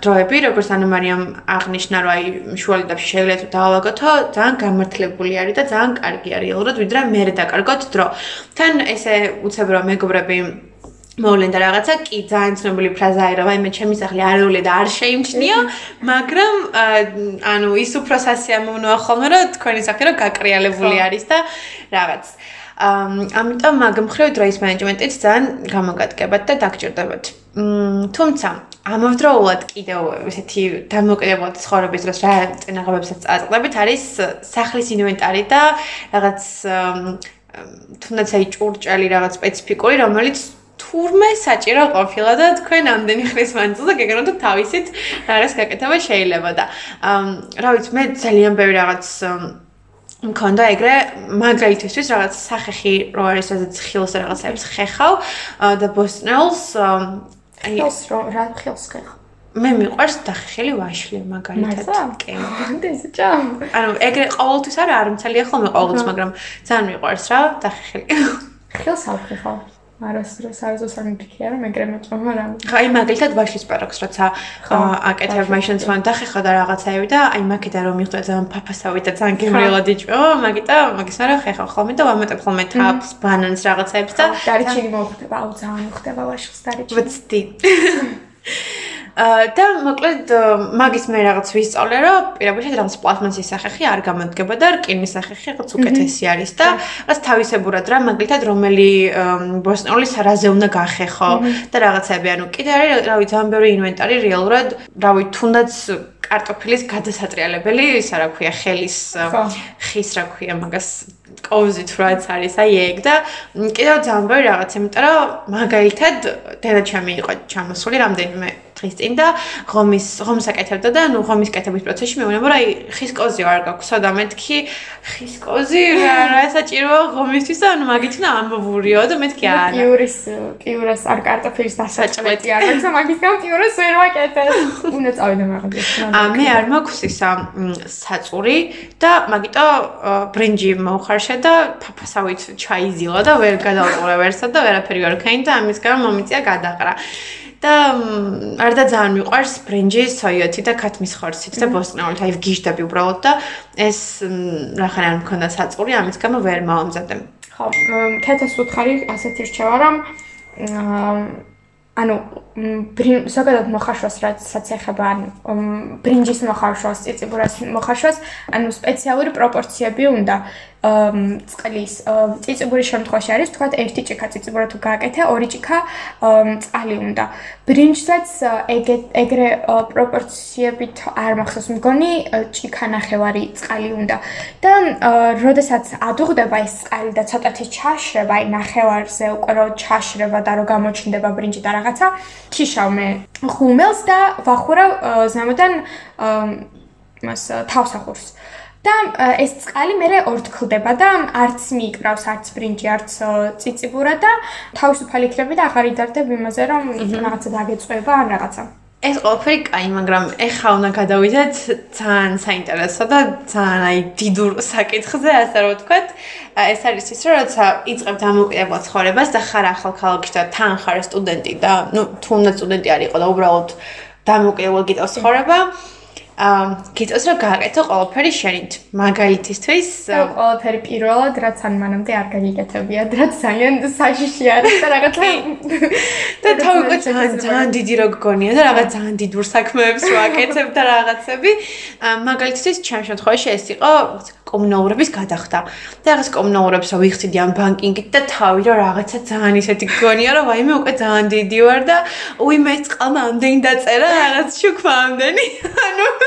დროები, როგორც ანუ მარიამ აღნიშნა, რომ აი შუალ ეტაპში შეიძლება დაალაგოთო, ძალიან გამართლებული არის და ძალიან კარგი არის, რეალურად, ვიდრე მე დაკარგოთ დრო. თან ესე უცებ რომ მეგობრები მოვლენ და რაღაცა კი ძალიან ცნობილი ფრაზა არის რომ აი მე ჩემი სახლი არეული და არ შეიმჩნია მაგრამ ანუ ის უფრო სასიამოვნოა ხოლმე რომ თქვენი სახლი რომ გაკრიალებული არის და რაღაც. ამიტომ მაგ მხრივ დროის მენეჯმენტიც ძალიან გამოგადგებათ და დაგჭირდებათ. თუმცა ამავდროულად კიდევ ესეთი დამოკიდებულება ცხოვრების დროს რა წინაღობებსაც წაწყდებით არის სახლის ინვენტარი და რაღაც თუნდაც აი ჭურჭელი რაღაც სპეციფიკური რომელიც თურმე საჭირო ყოფილა და თქვენ ამდენი ხნის მანძილზე გეგონოთ თავისით რაღაც გაკეთება შეიძლება და რა ვიცი მე ძალიან ბევრი რაღაც მქონდა ეგრე მაგრალითისთვის რაღაც სახეხი რო არის სადაც ხილს რაღაცებს ხეხავ და ბოსნელს აი ხილს რო რა ხილს ხეხავ? მე მიყვარს დახეხილი ვაშლი მაგალითად. კი. ეს ჭამ. ანუ ეგრე ყოველთვის არა არ მცალია ხოლმე ყოველთვის მაგრამ ძალიან მიყვარს რა დახეხილი ხილს ავხეხავ არასდროს არ ზუსტად მიფიქრე რომ ეგრე მეწომა რა. აი მაგალითად ვაშლის პარაკს როცა აკეთებ მაშინ თქვენ დახეხა და რაღაცაები და აი მაგიდან რომ მიხვდა ძალიან ფაფასავი და ძალიან გემრიელად იჭმო მაგიტო მაგის არა ხეხა ხოლმე და ვამეტებ ხოლმე თაფს ბანანს რაღაცაებს და დარიჩინი მოხდება აუ ძალიან მოხდება ვაშლის დარიჩინი. ვცდი. და მოკლედ მაგის მე რაღაც ვისწავლე რომ პირობითად რაღაც პლასმასის სახეხი არ გამოდგება და რკინის სახეხი რაღაც უკეთესი არის და რაც თავისებურად რა მაგალითად რომელი ბოსტნეული სარაზე უნდა გახეხო და რაღაცები ანუ კიდე არის რავი ძალიან ბევრი ინვენტარი რეალურად რავი თუნდაც კარტოფილის გადასატრიალებელი ისა რა ქვია ხელის ხის რა ქვია მაგას კოუზით რაც არის აი ეგ და კიდევ ძალიან ბევრი რაღაც იმიტომ რომ მაგალითად დედა ჩემი იყო ჩამოსული რამდენიმე დღის წინ და ღომის ღომს აკეთებდა და ნუ ღომის კეთების პროცესში მე ვუნება რომ აი ხის კოზი არ გაქვსო და მეთქი ხის კოზი რა საჭიროა ღომისთვის და ნუ მაგითნა ამბურიო და მეთქი არა. პიურის პიურას არ კარტოფილის დასაჭრეთი არ აქვს და მაგის გამ პიურას ვერ ვაკეთებ. უნდა წავიდე მაგაზე ა მე არ მაქვს ისა საწური და მაგიტო ბრინჯი მოხარშა და ფაფასავით ჩაიზილა და ვერ გადავყურე ვერსა და ვერაფერი არ ქაინ და ამის გამო მომიწია გადაყრა და არ და ძალიან მიყვარს ბრინჯი, სოიოთი და ქათმის ხორცით და ბოსტნეული, აი გიჟდები უბრალოდ და ეს რახან არ მქონდა საწური, ამის გამო ვერ მოვამზადე. ხო, ქეთას უთხარი ასეთი რჩევა რომ ანუ ზოგადად მოხარშვას რაც ეხება ან ბრინჯის მოხარშვას, ციციბურას მოხარშვას, ანუ სპეციალური პროპორციები უნდა წყლის ციციბურის შემთხვევაში არის თქვა ერთი ჭიქა ციციბურა თუ გააკეთე, ორი ჭიქა წყალი უნდა. ბრინჯსაც ეგრე პროპორციებით არ მახსოვს მგონი ჭიქა ნახევარი წყალი უნდა. და როდესაც ადუღდება ეს წყალი და ცოტათი ჩაშრება, აი ნახევარზე უკვე რო ჩაშრება და რო გამოჩნდება ბრინჯი და რაღაცა, ქიშავმე ღუმელს და ვახურავ ზემოდან მას თავსახურს. და ეს წყალი მე ორთქლდება და არც მიიკრავს, არც ბრინჯი, არც ციციბურა და თავისუფალი იქნება და აღარ იდარდებ იმაზე, რომ რაღაცა დაგეწובה ან რაღაცა. ეს ყველაფერი კაი, მაგრამ ეხა უნდა გადავიდეთ ძალიან საინტერესო და ძალიან აი დიდურ საკითხზე, ასე რომ ვთქვათ. ეს არის ის, რომ როცა იწყებ დამოუკიდებელ ცხოვრებას და ხარ ახალ ქალაქში და თან ხარ სტუდენტი და ნუ თუნდაც სტუდენტი არ იყო და უბრალოდ დამოუკიდებელ გიტოს ცხოვრება, აა გიწევს რომ გააკეთო ყველაფერი შენით. მაგალითისთვის ყველაფერი პირველად რაც ან მანამდე არ გაგიკეთებია, რაც ძალიან საშიში არის და რაღაცა და თავი უკვე ძალიან ძალიან დიდი რო გგონია და რაღაც ძალიან დიდ საქმეებს ვაკეთებ და რაღაცები. მაგალითისთვის ჩემ შემთხვევაში ეს იყო კომუნალურების გადახდა. და რაღაც კომუნალურებს რო ვიხსიდი ამ ბანკინგით და თავი რო რაღაცა ძალიან ისეთი გგონია რომ ვაიმე უკვე ძალიან დიდი ვარ და უიმე წყალმა ამდენი დაწერა რაღაც შუქმა ამდენი. ანუ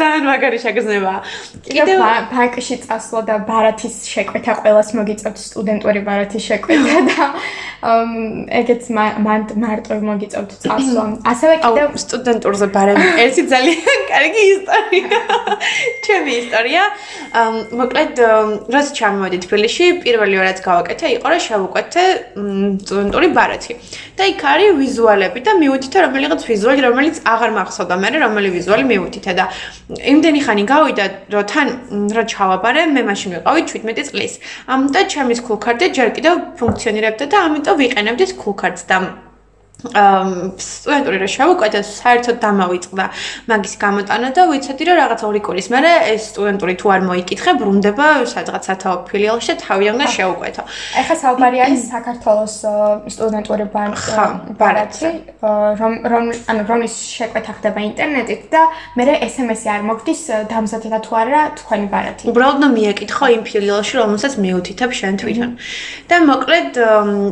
ძალიან მაგარი შეგრძნება. კიდევ ბანკში წასვლა და ბარათის შეკვეთა ყოველას მოგიწევთ სტუდენტური ბარათის შეკვეთა და ეგეც მან მარტო მოგიწევთ წასვლა. ასევე კიდევ სტუდენტურზე ბარემ ერთი ძალიან კარგი ისტორია. ჩემი ისტორია. მოკლედ რაც ჩამოვედი თბილისში, პირველი რაც გავაკეთე იყო რომ შევუკვეთე სტუდენტური ბარათი. და იქ არის ვიზუალები და მივუთითე რომელიღაც ვიზუალი, რომელიც აღარ მახსოვდა მე რომელი ვიზუალი მივუთითე და იმდენი ხანი გავიდა, რომ თან რა ჩავაბარე, მე მაშინ ვიყავი 17 წლის. ამ და ჩემი სკოლკარტი ჯერ კიდევ ფუნქციონირებდა და ამიტომ ვიყენებდი სკოლკარტს და სტუდენტური რა შევუკეთე საერთოდ დამავიწყდა მაგის გამოტანა და ვიცოდი რომ რაღაც ორი კვირის მერე ეს სტუდენტური თუ არ მოიკითხე ბრუნდება სადღაც სათაო ფილიალში და თავი უნდა შევუკეთო. ეხლა საუბარი არის საქართველოს სტუდენტური ბარათი რომ რომ ანუ რომლის შეკვეთა ხდება ინტერნეტით და მე SMS-ი არ მოგდის დამზადება თუ არა თქვენი ბარათი. უბრალოდ ნუ მიეკითხო იმ ფილიალში რომელსაც მიუთითებ შენ თვითონ. და მოკლედ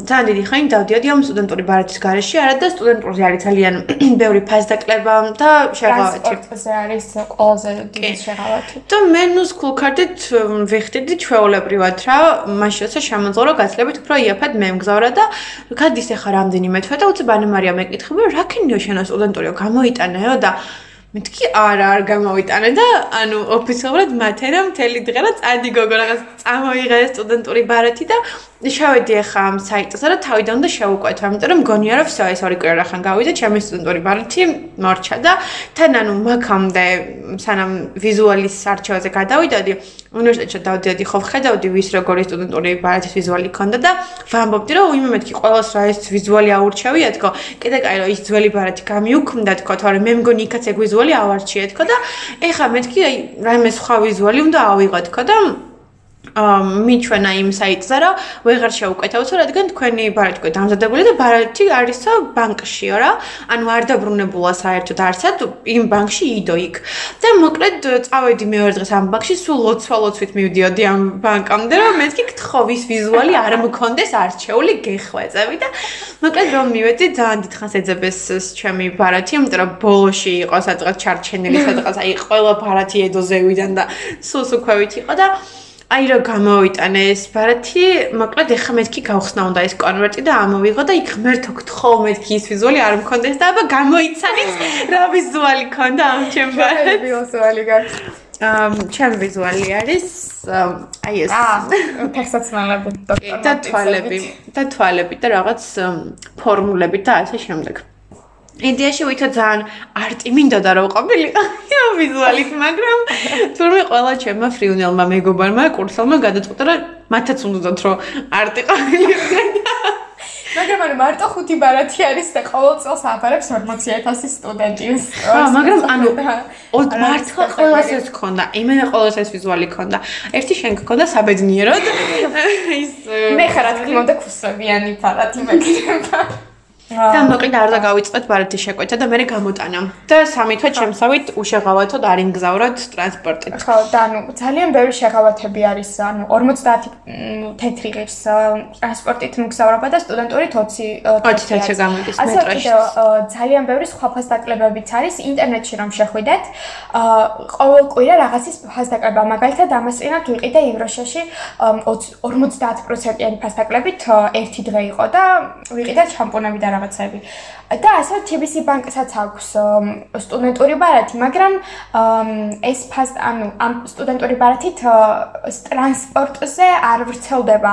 ძალიან დიდი ხანი დავდიოდი ამ სტუდენტური ბარათის გარეშე არა და სტუდენტურზე არის ძალიან ბევრი ფასდაკლება და შეღავათი. ტრანსპორტზე არის ყველაზე დიდი შეღავათი. და მე ნუ სკულ კარტით ვიხდიდი ჩვეულებრივად რა, მაშინ როცა შემოძლო გაცლებით უფრო იაფად მემგზავრა და გადის ახლა რამდენიმე თვე და უცებ ანე მარია მეკითხები რა ქენიო შენ სტუდენტურიო გამოიტანეო და მეთქი არა არ გამოვიტანე და ანუ ოფიციალურად მათერა მთელი დღე რა წადი გოგო რაღაც წამოიღე სტუდენტური ბარათი და შევედი ახლა ამ საიტზე და თავიდან და შევუკვეთო ამიტომ რომ მგონია რომ всё ეს ორი კვირა რახან გავიდე ჩემი სტუდენტური ბარათი მორჩა და თან ანუ მაგამდე სანამ ვიზუალის არჩევაზე გადავიდოდი უნივერსიტეტში დავდიოდი ხო ხედავდი ვის როგორი სტუდენტური ბარათის ვიზუალი ქონდა და ვამბობდი რომ უიმე მეთქი ყოველს რა ეს ვიზუალი აურჩევია თქო კიდე კაი რომ ის ძველი ბარათი გამიუქმდა თქო თორე მე მგონი იქაც ეგ ვიზუალი ვიზუალი ავარჩიე თქო და ეხა მეთქი აი რაიმე სხვა ვიზუალი უნდა ავიღო თქო და აა მიჩვენა იმ საიტზე რომ ვეღარ შევუკეთებთ რადგან თქვენი ბარათი თქვენ დამზადებული და ბარათი არისო ბანკშიო რა. ანუ არ დაბრუნებულა საერთოდ არსად იმ ბანკში იდო იქ. და მოკლედ წავედი მეორე დღეს ამ ბანკში სულ ლოცვა-ლოცვით მივდიოდი ამ ბანკამდე რომ მეთქი გთხოვის ვიზუალი არ მქონდეს არჩეული გეხვეწები და მოკლედ რომ მივედი ძალიან დიდხანს ეძებეს ჩემი ბარათი იმიტომ რომ ბოლოში იყო სადღაც ჩარჩენილი სადღაც აი ყველა ბარათი ედოზევიდან და სულ სულ ქვევით იყო და აი რა გამოვიტანე ეს ბარათი, მოკლედ ეხა მეთქი გავხსნა უნდა ეს კონვერტი და ამოვიღო და იქ ღმერთო გთხოვ მეთქი ის ვიზუალი არ მქონდეს და აბა გამოიცანით რა ვიზუალი ქონდა ამ ჩემ ბარათს. ვიზუალი გაქვს. ამ ჩემ ვიზუალი არის აი ეს. აა, ფეხსაცმელები, და თვალები, და თვალები და რაღაც ფორმულები და ასე შემდეგ. იდეაში ვითო ძალიან არტი მინდოდა რომ ყოფილიყო ვიზუალით, მაგრამ თურმე ყველა ჩემმა ფრიუნელმა მეგობარმა კურსელმა გადაწყვიტა რომ მათაც უნდათ რომ არტი ყოფილიყო. მაგრამ ანუ მარტო ხუთი ბარათი არის და ყოველ წელს აფარებს 40000 სტუდენტის. აა, მაგრამ ანუ მარტო ყოველას ეს ქონდა. იმენა ყოველას ეს ვიზუალი ქონდა. ერთი შენ გქონდა საბედნიეროდ. ის მე ხარ რა თქმა უნდა ქუსებიანი ბარათი მეკითხება. და მოკლედ არ და გავიწყეთ ბარათის შეკვეთა და მე გამოტანა. და სამი თვე ჩემსავით უშეღავათოდ არ ინგზავროთ ტრანსპორტით. ხო, და ანუ ძალიან ბევრი შეღავათები არის, ანუ 50 თეთრი ღირს ტრანსპორტით მგზავრობა და სტუდენტურით 20 20 თეთრი გამოდის მეტროში. ძალიან ბევრი სხვა ფასდაკლებებიც არის ინტერნეტში რომ შეხვიდეთ. ყოველ კვირა რაღაცის ფასდაკლება, მაგალითად ამასწინათ ვიყიდე ივროშაში 50%-იანი ფასდაკლებით ერთი დღე იყო და ვიყიდე შამპუნები და რაღაცები. და ასე TBC ბანკსაც აქვს სტუდენტური ბარათი, მაგრამ ეს ფასტ ანუ ამ სტუდენტური ბარათით ტრანსპორტზე არ ვრცელდება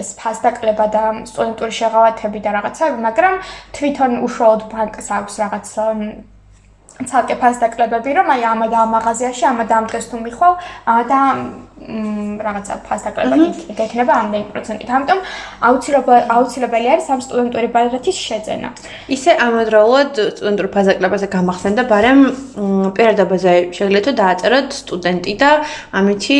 ეს ფასტაკლება და სტუდენტური შეღავათები და რაღაცები, მაგრამ თვითონ უშუალოდ ბანკს აქვს რაღაც ცალკე ფასტაკლებები, რომ აი ამა და ამ მაღაზიაში, ამა და ამ დღეს თუ მიხვალ, და რაღაცა ფასდაკლება გექნება ამდენი პროცენტით. ამიტომ აუცილებელი აუცილებელი არის ამ სტუდენტური ბაზრეთის შეძენა. ისე ამავდროულად სტუდენტურ ფასდაკლებაზე გამახსენდა, ბარემ პირადობაზე შეგიძლიათ დააწეროთ სტუდენტი და ამითი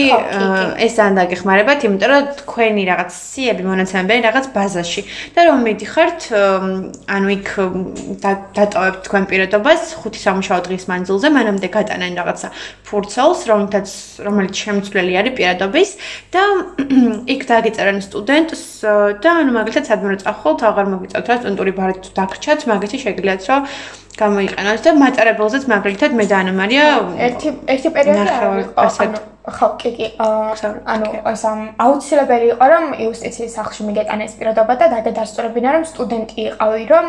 ეს ძალიან დაგეხმარებათ, იმიტომ რომ თქვენი რაღაც სიები მონაცემები რაღაც ბაზაში და რომ მიდიხართ ანუ იქ დატოვებთ თქვენ პირადობას 5 სამუშაო დღის მანძილზე, მანამდე გატანენ რაღაცა ფურცელს, რომელთაც რომელიც შემცვლელი არის პირადობის და იქ დაგიწერენ სტუდენტს და ანუ მაგალითად სადმე რო წახვალთ, აღარ მოგიწევთ რა სტუდენტური ბარით დაგრჩათ, მაგეთი შეგიძლიათ რომ გამოიყენოთ და მატარებელზეც მაგალითად მე და ანა მარია ერთი ერთი პერიოდი ასეთ ხო კი კი ანუ ასამ აუცილებელი იყო რომ იუსტიციის სახლში მიგეტანეს პირადობა და დაგედასწრებინა რომ სტუდენტი იყავი რომ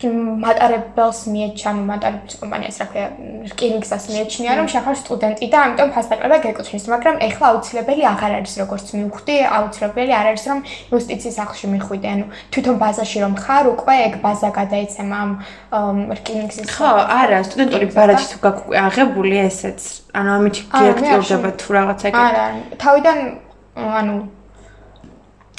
მატარებელს მიეჩან მატარებლის კომპანიას რა ქვია რკინიგსას მიეჩნია რომ შეხარ სტუდენტი და ამიტომ ფასდაკლება გეკუთვნის მაგრამ ეხლა აუცილებელი აღარ არის როგორც მივხვდი აუცილებელი არ არის რომ იუსტიციის სახლში მიხვიდე. ანუ თვითონ ბაზაში რომ ხარ უკვე ეგ ბაზა გადაიცემა ამ რკინიგსის ხო არა სტუდენტური ბარათი თუ გაქვე აღებული ესეც. ანუ ამით გიაქტიურდება თუ რაღაცა ეგ არა თავიდან ანუ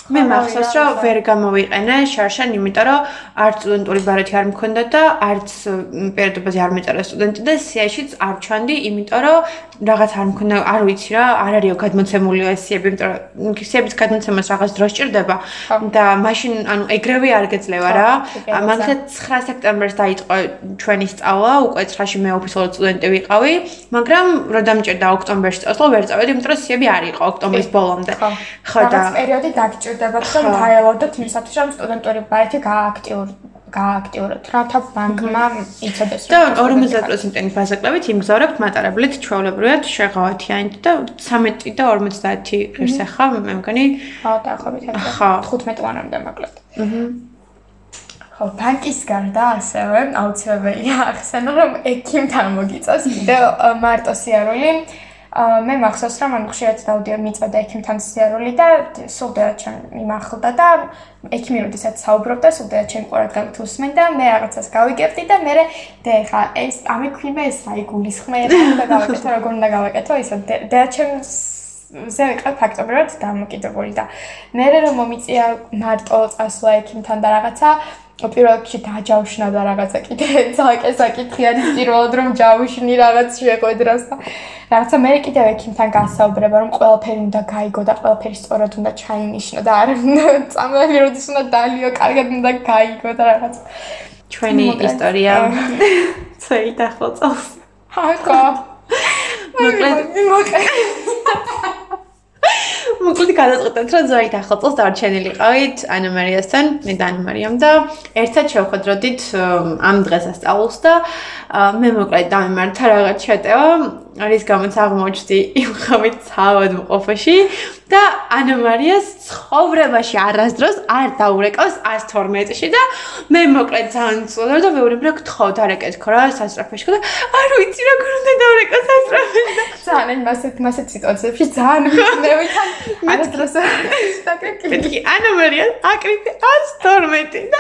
მე მახსოვს რომ ვერ გამოვიყენე შარშან იმიტომ რომ არც სტუდენტური ბარათი არ მქონდა და არც პერიოდობაზე არ მეწერა სტუდენტი და სიაშიც არ ჩანდი იმიტომ რომ რაღაც არ მქონდა არ ვიცი რა არ არისო გადმოცემული ეს სიები იმიტომ რომ სიების გადმოცემას რაღაც დრო სჭირდება და მაშინ ანუ ეგრევე არ გეძლევა რა. მაგალითად 9 სექტემბერს დაიწყო ჩვენი სწავლა უკვე 9-ში მე ოფიციალურად სტუდენტი ვიყავი მაგრამ რო დამჭირდა ოქტომბერში წასვლა ვერ წავედი იმიტომ რომ სიები არ იყო ოქტომბრის ბოლომდე. ხო. და რაღაც პერიოდი დაგჭირდებათ რომ დაელოდოთ იმისათვის რომ სტუდენტური ბარათი გააქტიურდეთ გააქტიუროთ. რათა ბანკმა იცოდეს რომ და 50%-იანი ფასაკლებით იმგზავრებთ მატარებლით ჩვეულებრივად შეღავათიანით და 13 და 50 ღირს ახლა მე მგონი ხო დაახლოებით 15 ვანამდე მოკლედ. აჰა. ხო, ბანკის გარდა ასევე აუცილებელია ახსენო რომ ექიმთან მოგიწევს კიდე მარტო სიარული. მე მახსოვს რომ ანუ ხშირად დავდიო მიწოდა ექიმთან სიარული და სულდეა ჩემ იმახლდა და ექიმი როდესაც საუბრობდა სულდეა ჩემ ყურადღებით უსმენდა მე რაღაცას გავიგებდი და მე და ხა ეს ამიქვიმე ეს აი გულისხმე და გავაკეთე როგორ უნდა გავაკეთო ისე და ჩემ ზე ვიყავ ფაქტობრივად დამოკიდებული და მე რომ მომიწია მარტო წასვლა ექიმთან და რაღაცა პირველ რიგში დაჯავშნა და რაღაცა კიდე ძალკე საკითხი არის პირველად რომ ჯავშნი რაღაც შეყვედრას და რაღაცა მე კიდევ ექიმთან გასაუბრება რომ ყველაფერი უნდა გაიგო და ყველაფერი სწორად უნდა ჩაინიშნო და არ წამალი როდის უნდა დალიო კარგად უნდა გაიგო და რაღაც ჩვენი ისტორია ცეი დახლა წავს ჰაკა მოკლედ. მოკლედ მოკლედ გადაწყვეტეთ რომ ზოით ახალ წელს დარჩენილიყავით ანა მარიასთან მე და ანა მარიამ და ერთად შევხვედროდით ამ დღეს ასწავლოს და მე მოკლედ დამემართა რაღაც შეტევა არის გამოც აღმოჩნდი იმ ხამით თავად მყოფაში და ანა მარიას ცხოვრებაში არასდროს არ დაურეკავს 112-ში და მე მოკლედ ძალიან წოდო და მეუბნები რა გთხოვთ არ ეკეთქო რა სასწრაფოში და არ ვიცი როგორ უნდა დაურეკო სასწრაფოში და ძალიან მასეთ მასეთ სიტუაციებში ძალიან მე ვითან არასდროს დაკრიფი ანა მარია აკრიფი 112 და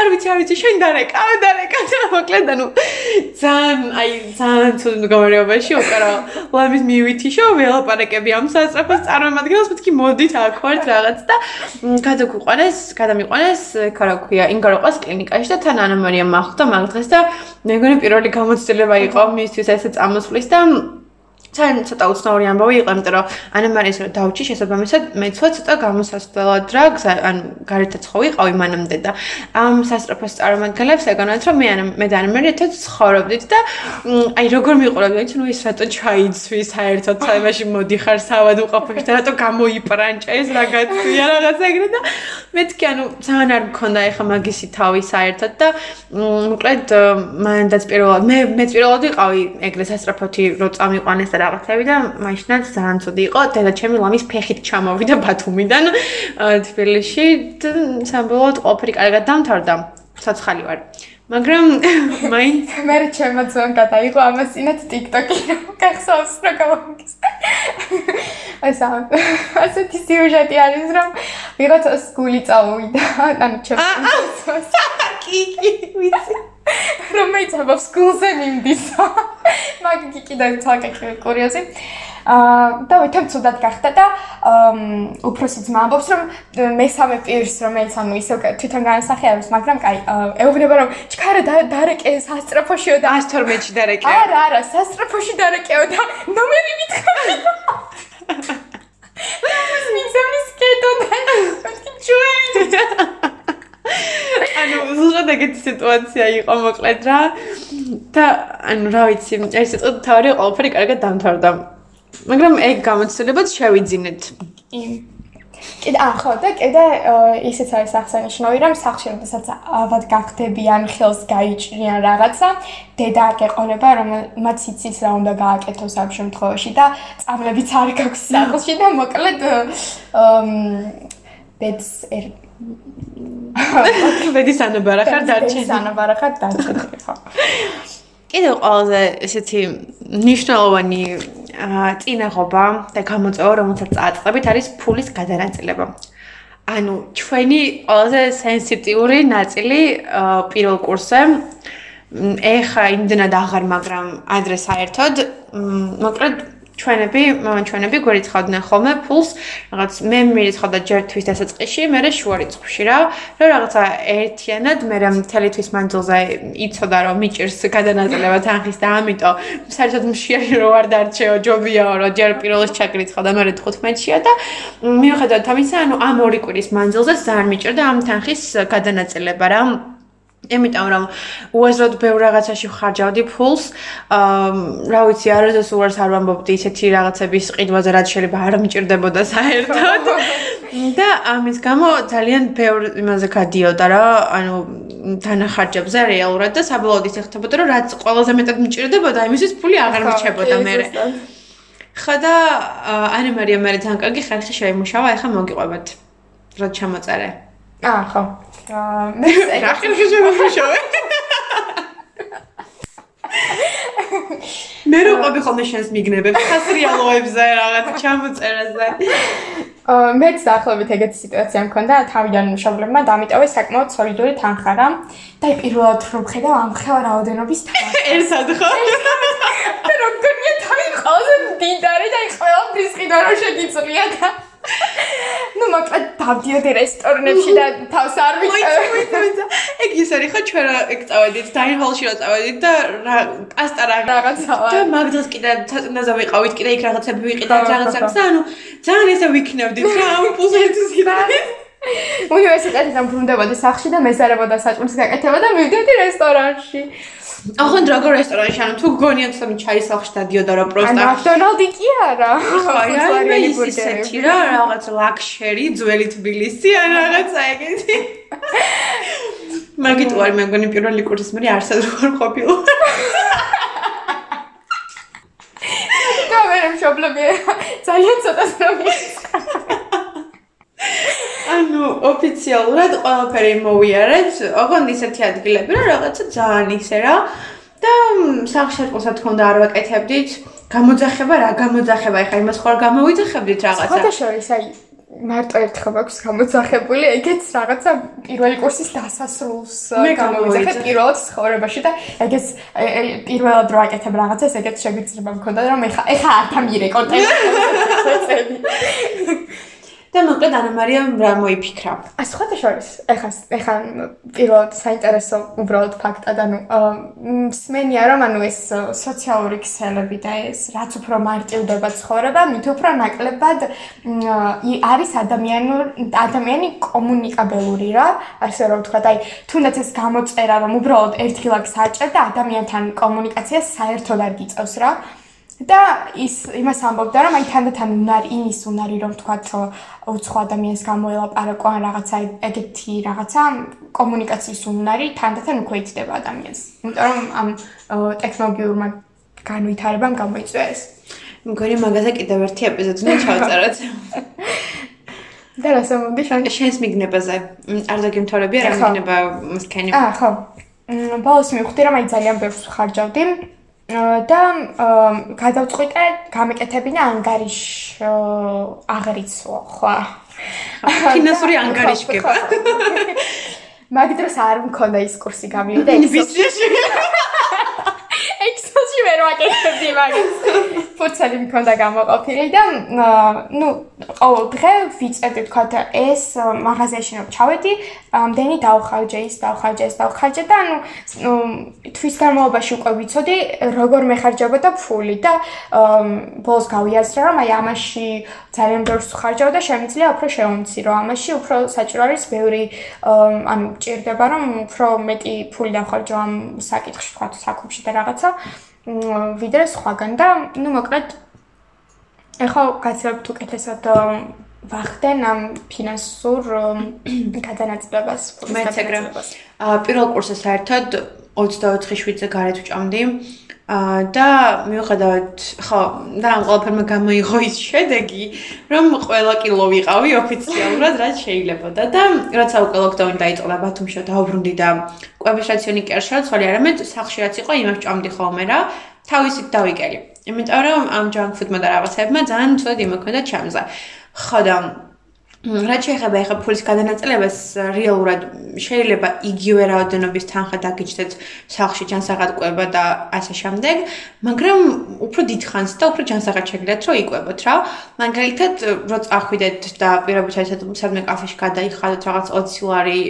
არ ვიცი არ ვიცი შენ დარეკა დარეკა და მოკლედ ანუ ძალიან აი ძალიან ცუდ მდგომარეობაში უკან რა ლამის მივითი შო ველაპარაკები ამ სასწრაფოს წარმომადგენელს მეთქი მოდით აქ ვართ რაღაც და გადაგიყვანეს გადამიყვანეს ხა რა ქვია ინგაროყას კლინიკაში და თან ანა მარია მახვდა მაგ დღეს და მე მგონი პირველი გამოცდილება იყო მისთვის ესე წამოსვლის და თან ცოტა უცნაური ამბავი იყო, იმიტომ რომ ანა მარიას რა დაუჩი შესაბამისად მე ცოტა გამოსასწრებლად რა ანუ გარეთაც ხო ვიყავი მანამდე და ამ სასტრაფოს წარმომადგენლებს ეგონათ რომ მე ანა მე და ანა მარია ერთად ცხოვრობდით და აი როგორ მიყურებდით ნუ ის რატო ჩაიცვი საერთოდ საიმაში მოდიხარ სავად უყოფებში და რატო გამოიპრანჭა ეს რაღაცა რაღაც ეგრე და მეთქი ანუ ძალიან არ მქონდა ეხა მაგისი თავი საერთოდ და მოკლედ მანდაც პირველად მე მე პირველად ვიყავი ეგრე სასტრაფოთი რო წამიყვანეს და რაღაცები და მაშინაც ძალიან ცუდი იყო. დედა ჩემი ლამის ფეხით ჩამოვიდა ბათუმიდან თბილისში და სამბოლოდ ყოფილი კარგად დამთავრდა. ცოცხალი ვარ. მაგრამ მაინც მე ჩემო ძონ გადაიღო ამას ინათ TikTok-ი. გახსოვს რა გამოგის. ასა ასეთი სიუჟეტი არის რომ ვიღაცას გული წავიდა. ანუ ჩემს კი კი ვიცი. რომ მეცაბავს გულზე მიმდის. მაგ კიდე თალკე კურიოზი. აა და ვითომ ცუდად გახდა და უფროსი ძმა ამბობს რომ მესამე პირს რომელიც ანუ ისე თვითონ განსახიერებს მაგრამ კაი ეუბნება რომ ჩქარა დარეკე სასტრაფოშიო და 112-ში დარეკე არა არა სასტრაფოში დარეკეო და ნომერი მითხარი ეს მიგზავნის კეთო და ჩვენ ანუ ზუსტად ეგეთი სიტუაცია იყო მოკლედ რა. და ანუ რა ვიცი ეს იყო თავი ყველაფერი კარგად დამთავრდა. მაგრამ ეგ გამოცდილებაც შევიძინეთ. კიდე ახო და კიდე ისეც არის აღსანიშნავი რომ სახში როდესაც ავად გახდებიან ხელს გაიჭრიან რაღაცა დედა გეყოლება რომ მათ იცის რა უნდა გააკეთოს ამ შემთხვევაში და წამლებიც არ გაქვს სახლში და მოკლედ დედს ер ბედის ანაბარა ხარ დარჩენილი. ბედის ანაბარა ხარ დარჩენილი ხო. კიდევ ყველაზე ესეთი ნიშნულოვანი წინაღობა და გამოწვევა, რომელსაც წააწყდებით, არის ფულის გადანაწილება. ანუ ჩვენი ყველაზე სენსიტიური ნაწილი პირველ კურსზე ეხა იმდენად აღარ, მაგრამ ადრე საერთოდ მოკლედ ჩვენები, ჩვენები გვერიცხავდნენ ხოლმე ფულს, რაღაც მე მერიცხავდა ჯერ თვის დასაწყისში, მე შუა რიცხვში რა, რომ რაღაცა ერთიანად მე მთელი თვის მანძილზე იცოდა რომ მიჭირს გადანაწილება თანხის და ამიტომ საერთოდ მშიერი რო არ დარჩეო, ჯობიაო რომ ჯერ პირველს ჩაგრიცხავდა, მე 15-შია და მიუხედავად ამისა, ანუ ამ ორი კვირის მანძილზე ძალიან მიჭირდა ამ თანხის გადანაწილება რა. იმიტომ რომ უაზროდ ბევრ რაღაცაში ხარჯავდი ფულს, აა რა ვიცი, არასდროს უარს არ ვამბობდი ისეთი რაღაცების ყიდვაზე, რაც შეიძლება არ მიჭირდებოდა საერთოდ. და ამის გამო ძალიან ბევრ იმაზე გადიოდა რა, ანუ თანახარჯებზე რეალურად და საბოლოოდ ისე ხდებოდა, რომ რაც ყველაზე მეტად მიჭირდებოდა, იმისთვის ფული აღარ მიჩებოდა მე. ხოდა ანი მარია მე ძალიან კარგი ხალხი შეიმუშავა, ეხლა მოგიყვებათ. რა ჩამოწერე? აა ხო. მე რა ხერხი შემოშოვე? მე რო ყოფი ხოლმე შენს მიგნებებს ხასრიალოებზე რაღაც ჩამოწერაზე. აა მეც დაახლოებით ეგეთი სიტუაცია მქონდა თავიდან მშობლებმა დამიტოვეს საკმაოდ სოლიდური თანხა რა. და პირველად რომ ხედავ ამ ხელ რაოდენობის თანხა. ერთად ხო? და როგორმე თავი ყავს დიდარი და ყველა ფრისკიდა რო შეგიწლია და ну მოკლედ დავდიოდი რესტორნებში და თავს არ ვიცი. ეგ ის არის ხო ჩვენ ეგ წავედით დაინჰოლში რა წავედით და რა პასტა რა რაღაცაა. და მაგდას კიდე წინაზე ვიყავით კიდე იქ რაღაცები ვიყიდეთ რაღაცებს და ანუ ძალიან ესე ვიქნევდით რა ამ პუზეთის იდეა. უნივერსიტეტიდან ბრუნდებოდი სახში და მეზარებოდა საჭმლის გაკეთება და მივდიოდი რესტორანში. ახლა დრაგო რესტორანში ანუ თუ გონიათ რომ ჩაი სახში დადიოდა რა პროსტა. მაკდონალდი კი არა ხო ის ისეთი რა რაღაც ლაქშერი ძველი თბილისი ან რაღაცა ეგეთი მაგით ვარ მე მგონი პირველი კურსის მე არსად ვარ ყოფილი და მე მშობლები ძალიან ცოტა სრომი ანუ ოფიციალურად ყველაფერი მოვიარეთ, ოღონდ ისეთი ადგილები, რომ რაღაცა ძალიან ისე რა და სახშეტყოს რა თქმა უნდა არ ვაკეთებდით. გამოძახება რა გამოძახება, ეხლა იმას ხო არ გამოვიძახებდით რაღაცა. სხვადასხვაის აი მარტო ერთხელ მაქვს გამოძახებული, ეგეც რაღაცა პირველი კურსის დასასრულს გამოვიძახე პირველად ცხოვრებაში და ეგეც პირველად რო აკეთებ რაღაცას, ეგეც შეგიძლება მქონდა რომ ეხა ეხა არ დამირეკორდე. და მოკლედ ანა მარიამ რა მოიფიქრა? ა სხვათა შორის, ეხა ეხა პირველად საინტერესო უბრალოდ ფაქტად, ანუ მსმენია რომ ანუ ეს სოციალური ქსელები და ეს რაც უფრო მარტივდება ცხოვრება, მით უფრო ნაკლებად არის ადამიანური ადამიანი კომუნიკაბელური რა, ასე რომ ვთქვა, აი თუნდაც ეს გამოწერა რომ უბრალოდ ერთხილაკ საჭერ და ადამიანთან კომუნიკაცია საერთოდ არ გიწევს რა. და ის იმას ამბობდა რომ აი თანდათან უნარი იმის უნარი რომ თქვა უცხო ადამიანს გამოელაპარაკო ან რაღაცა ეგეთი რაღაცა კომუნიკაციის უნარი თანდათან უკვე იცდება ადამიანს. იმიტომ რომ ამ ტექნოლოგიურმა განვითარებამ გამოიწვია ეს. მგონი მაგაზე კიდევ ერთი ეპიზოდი უნდა ჩავწეროთ. და რა სამოდი შენ შენს მიგნებაზე. არ დაგიმთავრებია რა მიგნება მსქენი. აა ხო. ბოლოს მივხვდი რომ აი ძალიან ბევრს ხარჯავდი. და გადავწყვიტე გამეკეთებინა ანგარიშ აღრიცო, ხო? ფინანსური ანგარიშკება. მაგ დროს არ მქონდა ის კურსი გამივიდა ექსელში. ექსელში ვერ ვაკეთებდი მაგას. ფურცელი მქონდა გამოყოფილი და ნუ ყოველ დღე ვიწევდი თქვა ეს მაღაზიაში რომ ჩავედი, ამდენი დავხარჯე ის, დავხარჯე ეს, დავხარჯე და ანუ თვის განმავლობაში უკვე ვიცოდი როგორ მეხარჯებოდა ფული და ბოლოს გავიაზრე რომ აი ამაში ძალიან ბევრს ხარჯავ და შემიძლია უფრო შევამცი რომ ამაში უფრო საჭირო არის ბევრი ანუ ჭირდება რომ უფრო მეტი ფული დავხარჯო ამ საკითხში თქვა საქმეში და რაღაცა ვიდრე სხვაგან და ნუ მოკლედ ეხლა გაცნობთ უკეთესად ვახდენ ამ ფინანსურ გადანაწილებას მეც ეგრე პირველ კურსზე საერთოდ 24 შვიდზე გარეთ ვჭამდი და მიუხედავად ხო და ამ ყველაფერმა გამოიღო ის შედეგი რომ ყველა კილო ვიყავი ოფიციალურად რაც შეიძლება. და როცა უკვე ლოკდაუნი დაიწყო და ბათუმში დაუბრუნდი და კვების რაციონი კი არ შეაცვალე არამედ სახში რაც იყო იმას ჭამდი ხოლმე რა თავისით დავიკელი. იმიტომ რომ ამ ჯანკ ფუდმა და რაღაცებმა ძალიან ცუდად იმოქმედა ჩემზე. ხო და რაც შეეხება ახლა ფულის გადანაწილებას რეალურად შეიძლება იგივე რაოდენობის თანხა დაგიჩნდეთ სახში ჯანსაღადკვება და ასე შემდეგ, მაგრამ უფრო დიდხანს და უფრო ჯანსაღად შეგიძლიათ რომ იკვებოთ რა. მაგალითად, რო წახვიდეთ და პირობითად ისეთ სადმე კაფეში გადაიხადოთ რაღაც 20 ლარი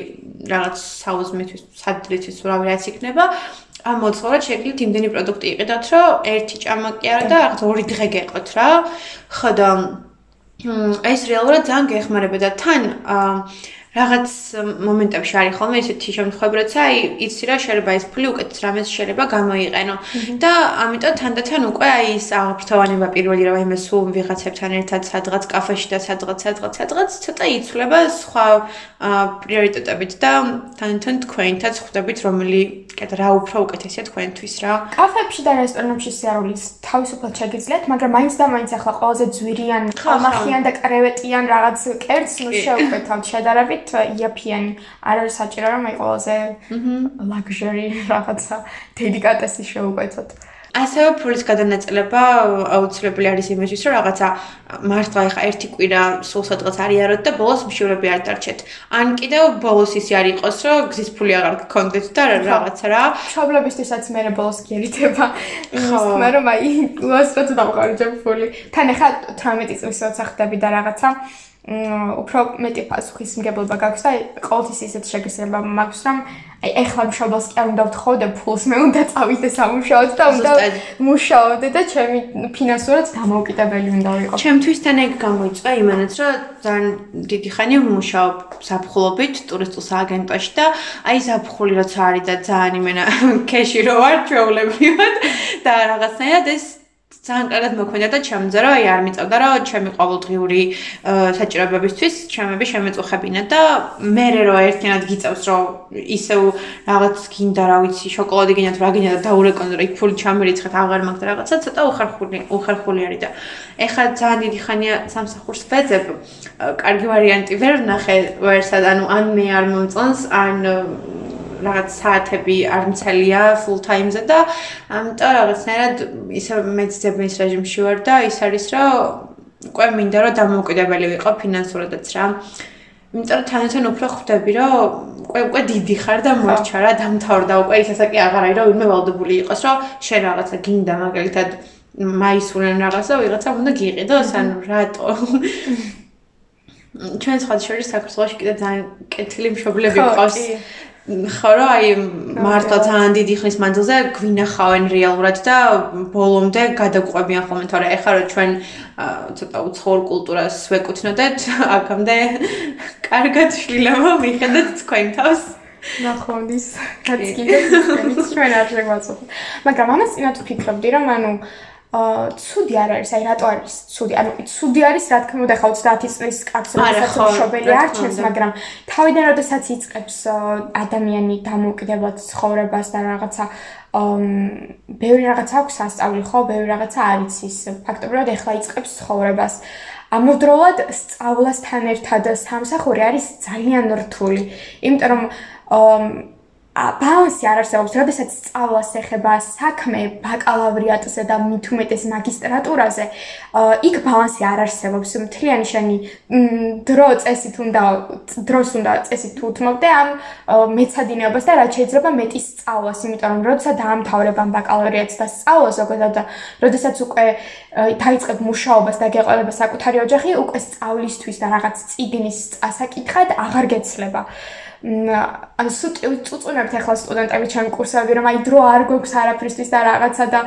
რაღაც საუზმეთვის, სადრითვის რა ვიღაც იქნება, ამ მოძღვრად შეგიძლიათ იმდენი პროდუქტი იყიდოთ, რომ ერთი ჭამა კი არა და რაღაც ორი დღე გეყოთ რა. ხო და ეს რეალურად ძალიან გეხმარება და თან რაღაც მომენტებში არის ხოლმე ესეთი შემთხვევები, როცა აი იცი რა შეიძლება ეს ფული უკეთ რამეს შეიძლება გამოიყენო. და ამიტომ თანდათან უკვე აი ეს აღფრთოვანება პირველი რა იმე სულ ვიღაცებთან ერთად სადღაც კაფეში და სადღაც სადღაც სადღაც ცოტა იცვლება სხვა პრიორიტეტებით და თანდათან თქვენთაც ხვდებით რომელი კეთ რა უფრო უკეთესია თქვენთვის რა. კაფეებში და რესტორნებში სიარულის თავისუფლად შეგიძლიათ მაგრამ მაინც და მაინც ახლა ყველაზე ძვირიან ხალხიან და კრევეტიან რაღაც კერძს ნუ შევკვეთავთ შედარებით იაფიანი არ არის საჭირო რომ აი ყველაზე ლაგჟერი რაღაცა დელიკატესი შეუკვეთოთ. ასევე ფულის გადანაწილება აუცილებელი არის იმისთვის, რომ რაღაცა მართლა ეხა ერთი კვირა სულ სადღაც არიაროთ და ბოლოს მშივრები არ დარჩეთ. ან კიდევ ბოლოს ისე არ იყოს, რომ გზის ფული აღარ გქონდეთ და რაღაცა რა. შობლებისთვისაც მე ბოლოს გერითება. ხო, მე რომ აი უასწროთ დავყარჯებ ფული. თან ეხა 18 წლის როცა ხდები და რაღაცა უფრო მეტი პასუხის მგებლობა გაქვს და ყოველთვის ისეთ შეგრძნება მაქვს რომ აი ეხლა მშობელს კი არ უნდა ვთხოვ და ფულს მე უნდა წავიდე სამუშაოდ და უნდა მუშაოდე და ჩემი ფინანსურად დამოუკიდებელი უნდა ვიყო. ჩემთვის თან ეგ გამოიწვა იმანაც რომ ძალიან დიდი ხანი ვმუშაობ საფხულობით ტურისტულ სააგენტოში და აი საფხული როცა არის და ძალიან იმენა ქეში რო არ ჩვეულებრივად და რაღაცნაირად ეს ძალიან კარგად მოქმედა და ჩემზე რომ აი არ მიწევდა რომ ჩემი ყოველდღიური საჭიროებებისთვის ჩემები შემეწუხებინა და მე რო ერთიანად გიწევს რომ ისევ რაღაც გინდა რა ვიცი შოკოლადი გინდათ რა გინდა და დაურეკონ რომ იქ ფული ჩამერიცხეთ აღარ მაგ და რაღაცა ცოტა უხერხული უხერხული არის და ეხლა ძალიან დიდი ხანია სამსახურს ვეძებ. კარგი ვარიანტი ვერ ნახე ვერსად ანუ ან მე არ მომწონს ან რაღაც საათები არ მცელია full time-ზე და ამიტომ რაღაცნაირად ისე მეძებნის რეჟიმში ვარ და ის არის რომ უკვე მინდა რომ დამოუკიდებელი ვიყო ფინანსურადაც რა. იმიტომ რომ თანათან უფრო ხვდები რომ უკვე უკვე დიდი ხარ და მოიჩა რა დამთავრდა უკვე ის ასაკი აღარ არის რომ ვინმე ვალდებული იყოს რომ შენ რაღაცა გინდა მაგალითად მაისურენ რაღაცა ვიღაცა უნდა გიყიდოს ანუ რატო ჩვენ სხვა შორის საქართველოს კიდე ძალიან კეთილი მშობლები ყავს. ხო რა აი მართლა ძალიან დიდი ხნის მანძილზე გვინახავენ რეალურად და ბოლომდე გადაგვყვებიან ხოლმე. თორე ეხლა რომ ჩვენ ცოტა უცხოურ კულტურას ვეკუთვნოდეთ აქამდე კარგად შვილებო მიხედეთ თქვენ თავს. ნახონდის კაცკიდე ჩვენ არ შეგვაწუხოთ მაგრამ ამას წინათ ვფიქრობდი რომ ანუ აა ცუდი არ არის, აი რატო არის ცუდი? ანუ ცუდი არის, რა თქმა უნდა, ხა 30 წლის კაცს როდესაც შობელი არჩევს, მაგრამ თავიდან როდესაც იწყებს ადამიანი დამოუკიდებლად ცხოვრებას და რაღაცა აა ბევრი რაღაცა აქვს ასწავლი, ხო, ბევრი რაღაცა არ იცის. ფაქტობრივად ეხლა იწყებს ცხოვრებას. ამავდროულად სწავლასთან ერთად სამსახური არის ძალიან რთული, იმიტომ რომ აა ბალანსი არ არსებობს, როდესაც სწავლას ეხება საქმე ბაკალავრიატზე და მით უმეტეს მაგისტრატურაზე, იქ ბალანსი არ არსებობს. მთლიანი შენი დრო წესით უნდა დროს უნდა წესით უთმობდე ამ მეცადინეობას და რაც შეიძლება მეტი სწავლას, იმიტომ რომ როდესაც დაამთავრებ ამ ბაკალავრიატს და სწავლა ზოგადად და როდესაც უკვე დაიწყებ მუშაობას და გეყოლება საკუთარი ოჯახი, უკვე სწავლისთვის და რაღაც წიგნის წასაკითხად აღარ გეცლება. ანუ წუწუნებთ ახლა სტუდენტები ჩემ კურსები რომ აი დრო არ გვაქვს არაფრისთვის და რაღაცა და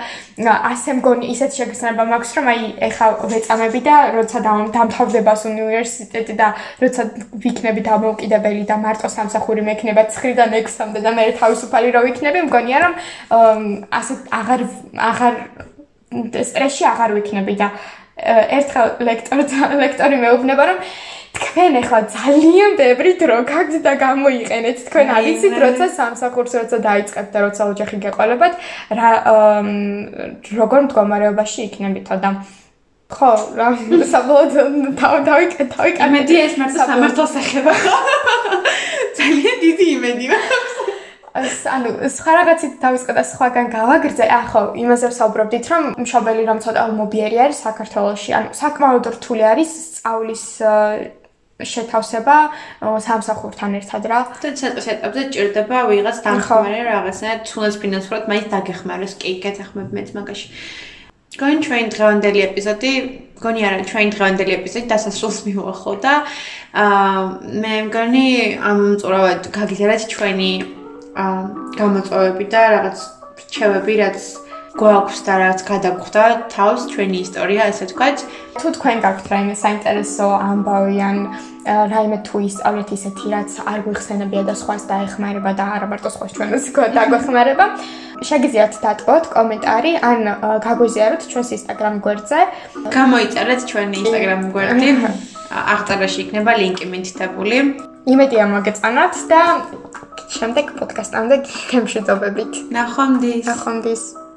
ასე მგონი ისეთ შეგრძნება მაქვს რომ აი ეხლა ვეწამები და როცა დამთავრდება უნივერსიტეტი და როცა ვიქნები დამოუკიდებელი და მარტო სამსახური მექნება 9-დან 6-მდე და მე თავისუფალი რო ვიქნები მგონია რომ ასე აღარ აღარ სტრესში აღარ ვიქნები და ერთხელ ლექტორი ლექტორი მეუბნება რომ თქვენ ახლა ძალიან ბევრი დრო გაქვთ და გამოიყენეთ. თქვენ არიცით როცა სამსახურს როცა დაიწყებთ და როცა ოჯახი გეყოლებათ რა როგორ მდგომარეობაში იქნებითო და ხო რა საბოლოოდ დავიკეთე დავიკეთე იმედი ეს მარტო სამართალს ეხება. ძალიან დიდი იმედი. ეს ანუ სხვა რაღაცით დავიწყე და სხვაგან გავაგრძე. ახო, იმაზე ვსაუბრობდით, რომ მშობელი რომ ცოტა მობიერი არის საქართველოში, ანუ საკმაოდ რთული არის სწავლის შეთავსება სამსახურთან ერთად რა. და ცენტრის ეტაპზე ჭირდება ვიღაც დამხმარე რაღაცა, თუნდაც ფინანსურად მაინც დაგეხმაროს, კი, გეთახმებ მეც მაგაში. გონი ჩვენ დღევანდელი ეპიზოდი, გონი არა, ჩვენ დღევანდელი ეპიზოდი დასასრულს მივახო და აა მე მგონი ამ წურავად გაგიზარეთ ჩვენი აა გამოწვევები და რაღაც რჩევები, რაც გვაქვს და რაც გადაგხვდა თავს ჩვენი ისტორია, ასე ვთქვათ. თუ თქვენ გაქვთ რაიმე საინტერესო ამბავი ან რაიმე თუ ისწავლეთ ისეთი რაც არ გვიხსენებია და სხვას დაეხმარება და არა მარტო სხვას ჩვენს დაგვეხმარება, შეგიძლიათ დატყოთ კომენტარი ან გაგვიზიაროთ ჩვენს Instagram გვერდზე. გამოიწერეთ ჩვენი Instagram გვერდი. აღწერაში იქნება ლინკი მითითებული. იმედია მოგეწონათ და შემდეგ პოდკასტამდე გემშვიდობებით. ნახვამდის. ნახვამდის.